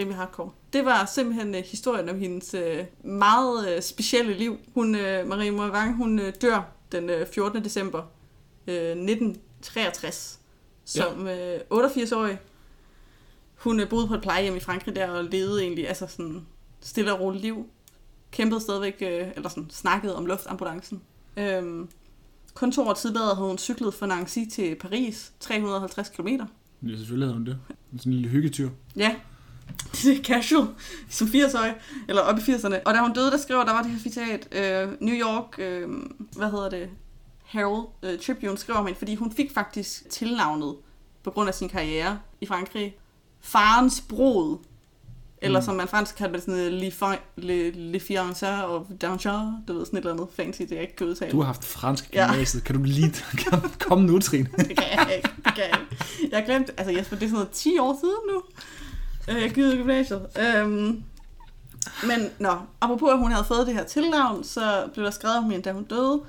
Rimelig hardcore. Det var simpelthen øh, historien om hendes øh, meget øh, specielle liv. Hun, øh, Marie Morang, hun øh, dør den øh, 14. december øh, 1963 som øh, 88-årig. Hun øh, boede på et plejehjem i Frankrig der og levede egentlig altså sådan stille og roligt liv. Kæmpede stadigvæk, øh, eller sådan snakkede om luftambulancen. Øhm, kun to år tidligere havde hun cyklet fra Nancy til Paris, 350 km. Ja, selvfølgelig havde hun det. Sådan en lille hyggetyr. Ja, <laughs> det er casual, som 80-årig, eller op i 80'erne. Og da hun døde, der skrev, der var det her citat, øh, New York, øh, hvad hedder det, Herald øh, Tribune skrev om hende, fordi hun fik faktisk tilnavnet, på grund af sin karriere i Frankrig, farens brod. Eller Mm. som man fransk kalder det, sådan le, le, le fiancé og danger, du ved, sådan et eller andet fancy, det jeg ikke kan udtale. Du har haft fransk i Ja. gymnasiet. Kan du lige <laughs> kan komme nu, Trine? Det kan jeg ikke. Det kan jeg ikke. Jeg har glemt, altså Jesper, det er sådan noget 10 år siden nu. Jeg givet gymnasiet. Øhm, men nå, apropos at hun havde fået det her tilnavn, så blev der skrevet om hende, da hun døde.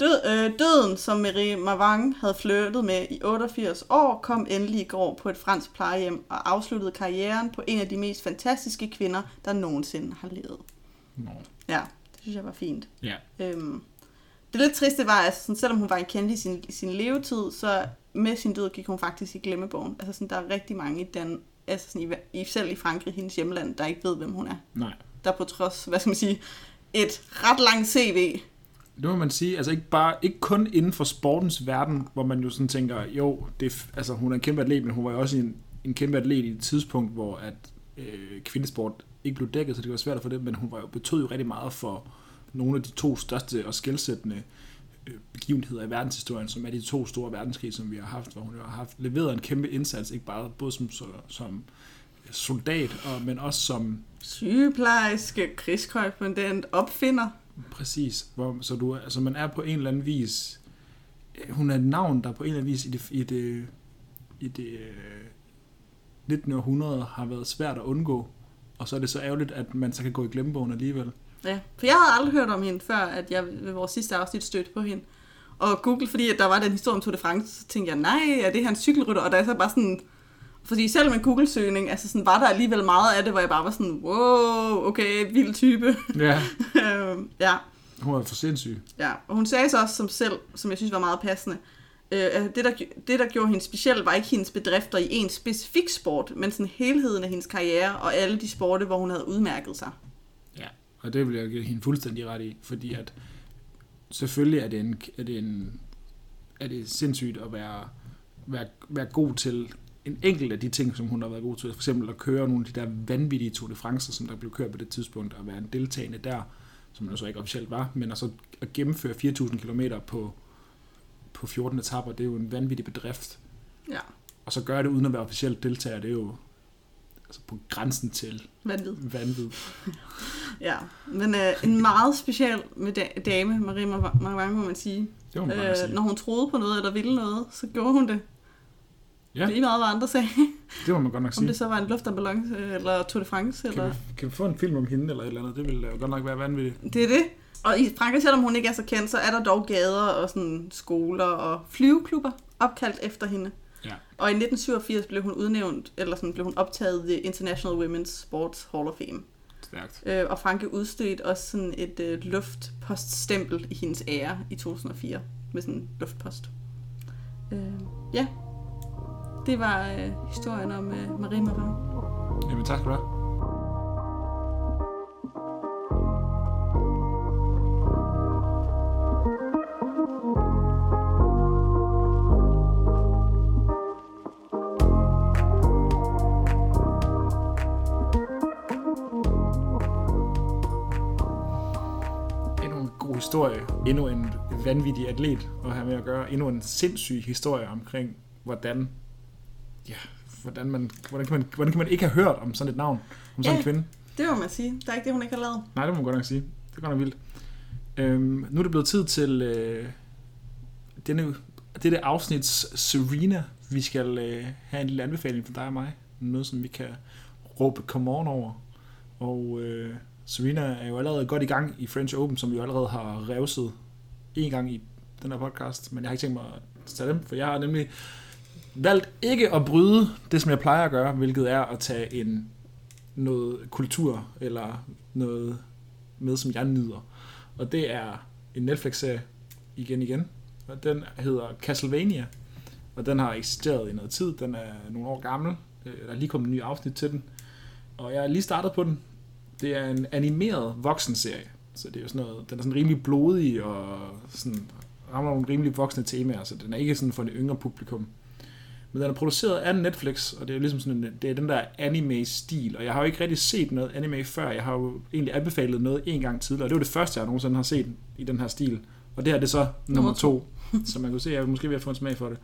Død, øh, døden, som Marie Mavang havde flyttet med i 88 år, kom endelig i går på et fransk plejehjem og afsluttede karrieren på en af de mest fantastiske kvinder, der nogensinde har levet. Nå. Ja, det synes jeg var fint. Ja. Øhm, det lidt triste var, at sådan, selvom hun var en kendt i sin, sin levetid, så med sin død gik hun faktisk i glemmebogen. Altså sådan, der er rigtig mange i den, altså sådan, i, i, selv i Frankrig, hendes hjemland, der ikke ved, hvem hun er. Nej. Der på trods, hvad skal man sige, et ret langt CV. Det må man sige, altså ikke, bare, ikke kun inden for sportens verden, hvor man jo sådan tænker, jo, det, altså, hun er en kæmpe atlet, men hun var jo også en, en kæmpe atlet i et tidspunkt, hvor at, øh, kvindesport ikke blev dækket, så det var svært for det, men hun var jo, betød jo rigtig meget for nogle af de to største og skældsættende øh, begivenheder i verdenshistorien, som er de to store verdenskrige, som vi har haft, hvor hun jo har haft leveret en kæmpe indsats, ikke bare både som, som soldat, og, men også som Sygeplejerske, krigskorrespondent, opfinder. Præcis. Hvor, så du, altså man er på en eller anden vis... Øh, hun er et navn, der på en eller anden vis i det, i det, i det øh, 19. århundrede har været svært at undgå. Og så er det så ærgerligt, at man så kan gå i glemmebogen alligevel. Ja, for jeg havde aldrig hørt om hende, før at jeg ved vores sidste afsnit stødte på hende. Og Google, fordi at der var den historie om Tour de France, så tænkte jeg, nej, er det her en cykelrytter? Og der er så bare sådan, fordi selv med en Google-søgning, altså sådan, var der alligevel meget af det, hvor jeg bare var sådan, wow, okay, vild type. Ja. <laughs> Øhm, ja, Hun var for sindssyg. ja. Og hun sagde så også som selv, som jeg synes var meget passende, øh, at det der, det, der gjorde hende speciel, var ikke hendes bedrifter i en specifik sport, men sådan helheden af hendes karriere og alle de sporte, hvor hun havde udmærket sig. Ja. Og det vil jeg give hende fuldstændig ret i, fordi at selvfølgelig er det, en, er det, en, er det sindssygt at være, være, være god til en enkelt af de ting, som hun har været god til. For eksempel at køre nogle af de der vanvittige Tour de France, som der blev kørt på det tidspunkt, og være en deltagende der, som jo så ikke officielt var, men altså at gennemføre 4.000 km på, på 14 etapper, det er jo en vanvittig bedrift. Ja, Og så gøre det uden at være officielt deltager, det er jo altså på grænsen til vanvid. vanvid. <laughs> Ja, men øh, en meget speciel med da- dame, Marie Mavang, må man sige. Det må man Øh, sige. når hun troede på noget, eller ville noget, så gjorde hun det. Ja. Lige meget, hvad andre sagde. Det må man godt nok Om sige. det så var en luftambulance, eller Tour de France, Kan eller... vi, kan vi få en film om hende eller et eller andet? Det ville jo godt nok være vanvittigt. Det er det. Og i Frankrig, selvom hun ikke er så kendt, så er der dog gader og sådan skoler og flyveklubber opkaldt efter hende. Ja. Og i 1987 blev hun udnævnt, eller sådan blev hun optaget i International Women's Sports Hall of Fame. Stærkt. Øh, og Frankrig udstedte også sådan et øh, luftpoststempel i hendes ære i 2004 med sådan en luftpost. Øh, ja, det var øh, historien om øh, Marie Marin. Jamen tak skal du have. Endnu en god historie. Endnu en vanvittig atlet at have med at gøre. Endnu en sindssyg historie omkring, hvordan, ja, hvordan, man, hvordan, kan man, hvordan kan man ikke have hørt om sådan et navn, om sådan Ja. en kvinde. Det må man sige. Der er ikke det, hun ikke har lavet. Nej, det må man godt nok sige. Det er godt nok vildt. Øhm, nu er det blevet tid til øh, denne, dette afsnits Serena. Vi skal øh, have en lille anbefaling for dig og mig. Noget, som vi kan råbe come on over. Og øh, Serena er jo allerede godt i gang i French Open, som vi jo allerede har revset en gang i den her podcast. Men jeg har ikke tænkt mig at tage dem, for jeg har nemlig valgt ikke at bryde det, som jeg plejer at gøre, hvilket er at tage en noget kultur eller noget med, som jeg nyder. Og det er en Netflix-serie igen igen. Og den hedder Castlevania. Og den har eksisteret i noget tid. Den er nogle år gammel. Øh, der er lige kommet en ny afsnit til den. Og jeg er lige startet på den. Det er en animeret voksenserie. Så det er jo sådan noget, den er sådan rimelig blodig og sådan, rammer nogle rimelig voksne temaer, så den er ikke sådan for det yngre publikum. Men den er produceret af Netflix, og det er ligesom sådan det er den der anime-stil, og jeg har jo ikke rigtig set noget anime før. Jeg har jo egentlig anbefalet noget en gang tidligere, og det var det første, jeg nogensinde har set i den her stil. Og det her det er så nummer to, <laughs> så man kunne se, at jeg måske ved at få en smag for det.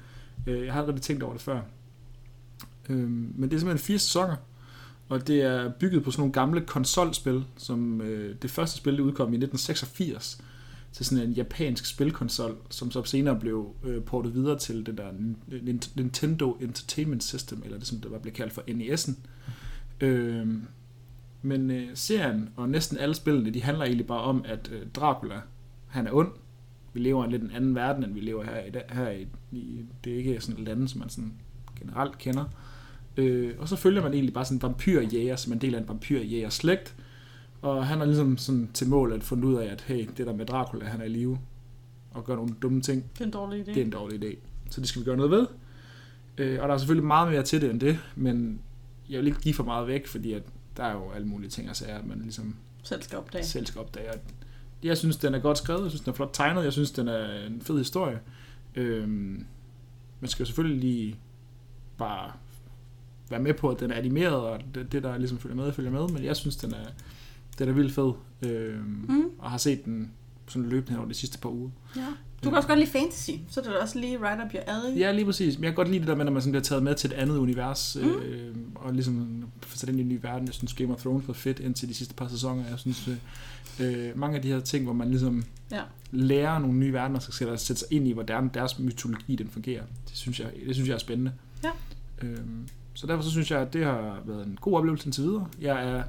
Øh, Jeg har aldrig tænkt over det før. Øhm, Men det er simpelthen fire sæsoner, og det er bygget på sådan nogle gamle konsolspil, som øh, det første spil, det udkom i 1986, til sådan en japansk spilkonsol, som så senere blev øh, portet videre til det der Nintendo Entertainment System, eller det som det var blevet kaldt for NES'en. Øh, men øh, serien og næsten alle spillene, de handler egentlig bare om, at øh, Dracula, han er ond. Vi lever i en lidt en anden verden, end vi lever her i dag. Her i, i, det er ikke sådan et land, som man sådan generelt kender. Øh, og så følger man egentlig bare sådan en vampyrjæger, som er en del af en vampyrjæger slægt. Og han har ligesom sådan til mål at fundet ud af, at hey, det der med Dracula, han er i live og gør nogle dumme ting. Det er en dårlig idé. Det er en dårlig idé. Så det skal vi gøre noget ved. Øh, og der er selvfølgelig meget mere til det end det, men jeg vil ikke give for meget væk, fordi at der er jo alle mulige ting og sager, at man ligesom Selv skal opdage. selv skal opdage. Jeg synes, den er godt skrevet, jeg synes, den er flot tegnet, jeg synes, den er en fed historie. Øhm, man skal jo selvfølgelig lige bare være med på, at den er animeret, og det, det der ligesom følger med, følger med, men jeg synes, den er, den er vildt fed, øhm, Mm. og har set den sådan løbende over de sidste par uger. Ja. Du kan også godt lide fantasy, så er det også lige right up your alley. Ja, lige præcis. Men jeg kan godt lide det der med, når man sådan bliver taget med til et andet univers, Mm. øh, og ligesom sat ind i en ny verden. Jeg synes, Game of Thrones var fedt indtil de sidste par sæsoner. Jeg synes, øh, øh, mange af de her ting, hvor man ligesom Ja. lærer nogle nye verdener, så skal sætte sig ind i, hvordan deres mytologi den fungerer. Det synes jeg, det synes jeg er spændende. Ja. Øhm, så derfor så synes jeg, at det har været en god oplevelse indtil videre. Jeg er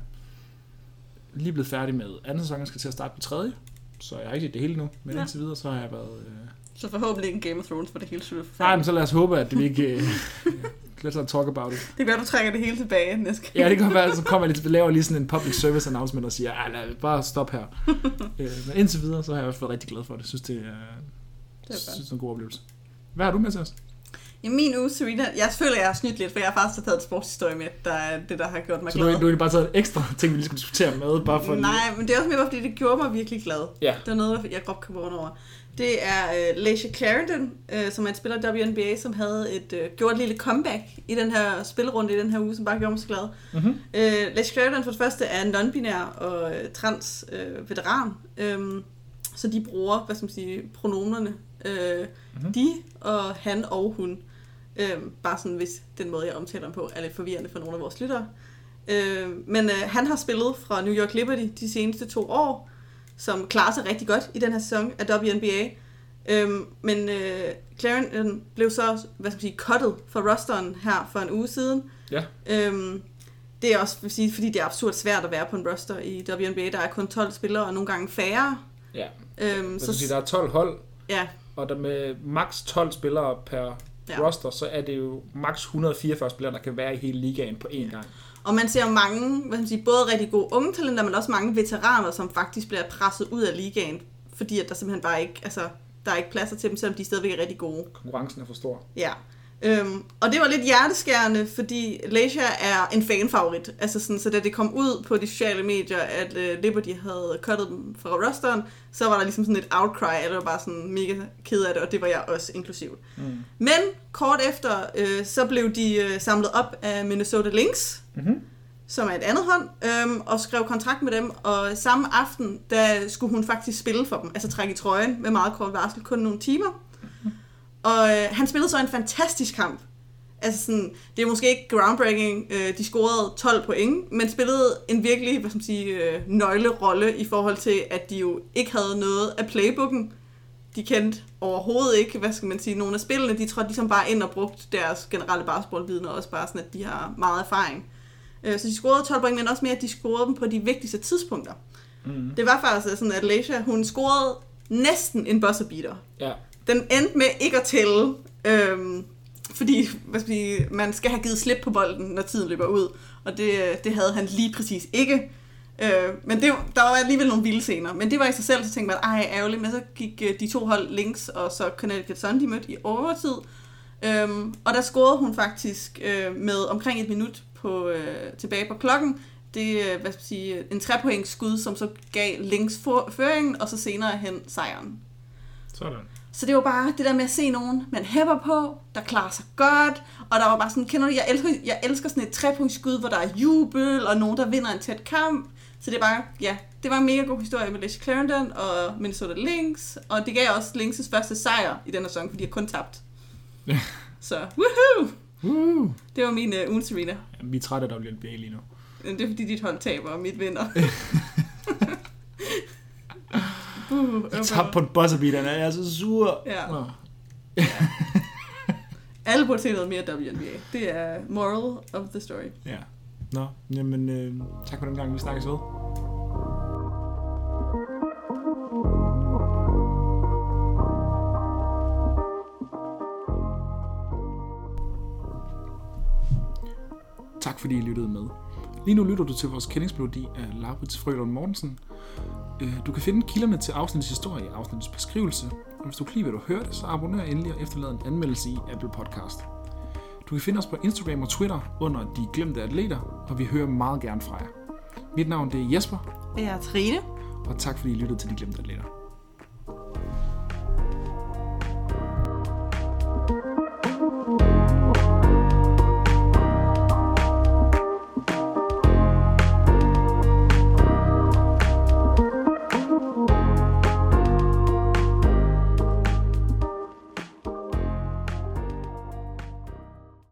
lige blevet færdig med anden sæson, jeg skal til at starte på tredje. Så jeg har ikke set det hele nu, men Ja. indtil videre, så har jeg været... Øh, Så forhåbentlig ikke en Game of Thrones, for det hele slutter Nej, men så lad os håbe, at det ikke... Uh, <laughs> let's not talk about it. Det være, du trækker det hele tilbage næste gang. Ja, det kan være, så kommer jeg lige, laver lige sådan en public service announcement og siger, "Ej, lad, bare stop her. uh, <laughs> men indtil videre, så har jeg fald været rigtig glad for det. Jeg synes, det er, Det er synes, det er en god oplevelse. Hvad har du med til os? I min uge, Serena, jeg føler, jeg har snydt lidt, for jeg har faktisk taget et sportshistorie med, der er det, der har gjort mig Så glad. du har bare taget ekstra ting, vi lige skal diskutere med, bare for... Nej, men det er også mere, fordi det gjorde mig virkelig glad. Ja. Det var noget, jeg godt kom over. Det er uh, Lacia Clarendon, uh, som er en spiller i WNBA, som havde et, uh, gjort et lille comeback i den her spillerunde i den her uge, som bare gjorde mig så glad. Mm-hmm. Uh, Lacia Clarendon for det første er non-binær og uh, trans uh, veteran, um, så de bruger, hvad skal man sige, pronomerne uh, Mhm. de og han og hun. Uh, bare sådan, hvis den måde, jeg omtaler ham på, er lidt forvirrende for nogle af vores lyttere. Uh, men uh, han har spillet fra New York Liberty de seneste to år, som klarer sig rigtig godt i den her sæson af WNBA. Øhm, men øh, Clarendon blev så, hvad skal man sige, cuttet fra rosteren her for en uge siden. Ja. Øhm, det er også vil sige, fordi det er absurd svært at være på en roster i WNBA. Der er kun 12 spillere, og nogle gange færre. Ja. Øhm, Så, sige, der er 12 hold, ja, og der med maks 12 spillere per Ja. roster, så er det jo maks 144 spillere, der kan være i hele ligaen på én gang. Og man ser mange, hvad skal man sige, både rigtig gode unge talenter, men også mange veteraner, som faktisk bliver presset ud af ligaen, fordi at der simpelthen bare ikke, altså, der er ikke pladser til dem, selvom de stadigvæk er rigtig gode. Konkurrencen er for stor. Ja. Øhm, og det var lidt hjerteskærende, fordi Leisha er en fanfavorit. Altså sådan, så da det kom ud på de sociale medier, at uh, Liberty havde cuttet dem fra rosteren, så var der ligesom sådan et outcry, alle var bare sådan mega ked af det, og det var jeg også inklusivt. Mm. Men kort efter, øh, så blev de øh, samlet op af Minnesota Lynx, Mm-hmm. som er et andet hold, øhm, og skrev kontrakt med dem, og samme aften, der skulle hun faktisk spille for dem, altså trække i trøjen med meget kort varsel, kun nogle timer. Og øh, han spillede så en fantastisk kamp. Altså sådan, det er måske ikke groundbreaking, øh, de scorede 12 point, men spillede en virkelig, hvad skal man sige, øh, nøglerolle i forhold til, at de jo ikke havde noget af playbooken. De kendte overhovedet ikke, hvad skal man sige, nogle af spillene, de trådte ligesom bare ind og brugte deres generelle basketballviden, og også bare sådan, at de har meget erfaring. Øh, Så de scorede 12 point, men også mere, at de scorede dem på de vigtigste tidspunkter. Mm. Det var faktisk sådan, at Leisha, hun scorede næsten en buzzer beater. Ja. Den endte med ikke at tælle, øhm, fordi hvad skal vi, sige, man skal have givet slip på bolden, når tiden løber ud. Og det, det havde han lige præcis ikke. Øh, men det, der var alligevel nogle vilde scener. Men det var i sig selv, så tænkte man, ej ærgerligt. Men så gik øh, de to hold links, og så Connecticut Sun, de mødte i overtid. Øhm, og der scorede hun faktisk øh, med omkring et minut på, øh, tilbage på klokken. Det er hvad skal man sige, en trepoints skud, som så gav links for, føringen, og så senere hen sejren. Sådan. Så det var bare det der med at se nogen, man hæpper på, der klarer sig godt, og der var bare sådan, kender du, jeg elsker, jeg elsker sådan et trepunktsskud, hvor der er jubel, og nogen, der vinder en tæt kamp. Så det er bare, ja, det var en mega god historie med Leslie Clarendon og Minnesota Lynx, og det gav også Lynx' første sejr i den sæson, fordi de har kun tabt. Ja. Så, woohoo! Uh. Det var min uh, ugens arena. Jamen, vi er trætte af WNBA lige nu. Det er fordi dit hold taber, og mit vinder. <laughs> uh, Jeg tabte på en buzzerbeater, jeg er så sur. Ja. Nå. <laughs> Alle burde se noget mere WNBA. Det er moral of the story. Ja. Nå, jamen øh, tak for den gang, vi snakkes ved. Tak fordi I lyttede med. Lige nu lytter du til vores kendingsmelodi af Laurits Frølund Mortensen. Øh, Du kan finde kilderne til afsnittets historie i afsnittets beskrivelse. Og hvis du kan lide, hvad du hørte, så abonner endelig og efterlad en anmeldelse i Apple Podcast. Du kan finde os på Instagram og Twitter under De Glemte Atleter, og vi hører meget gerne fra jer. Mit navn det er Jesper, Jeg er Trine. og tak fordi I lyttede til De Glemte Atleter.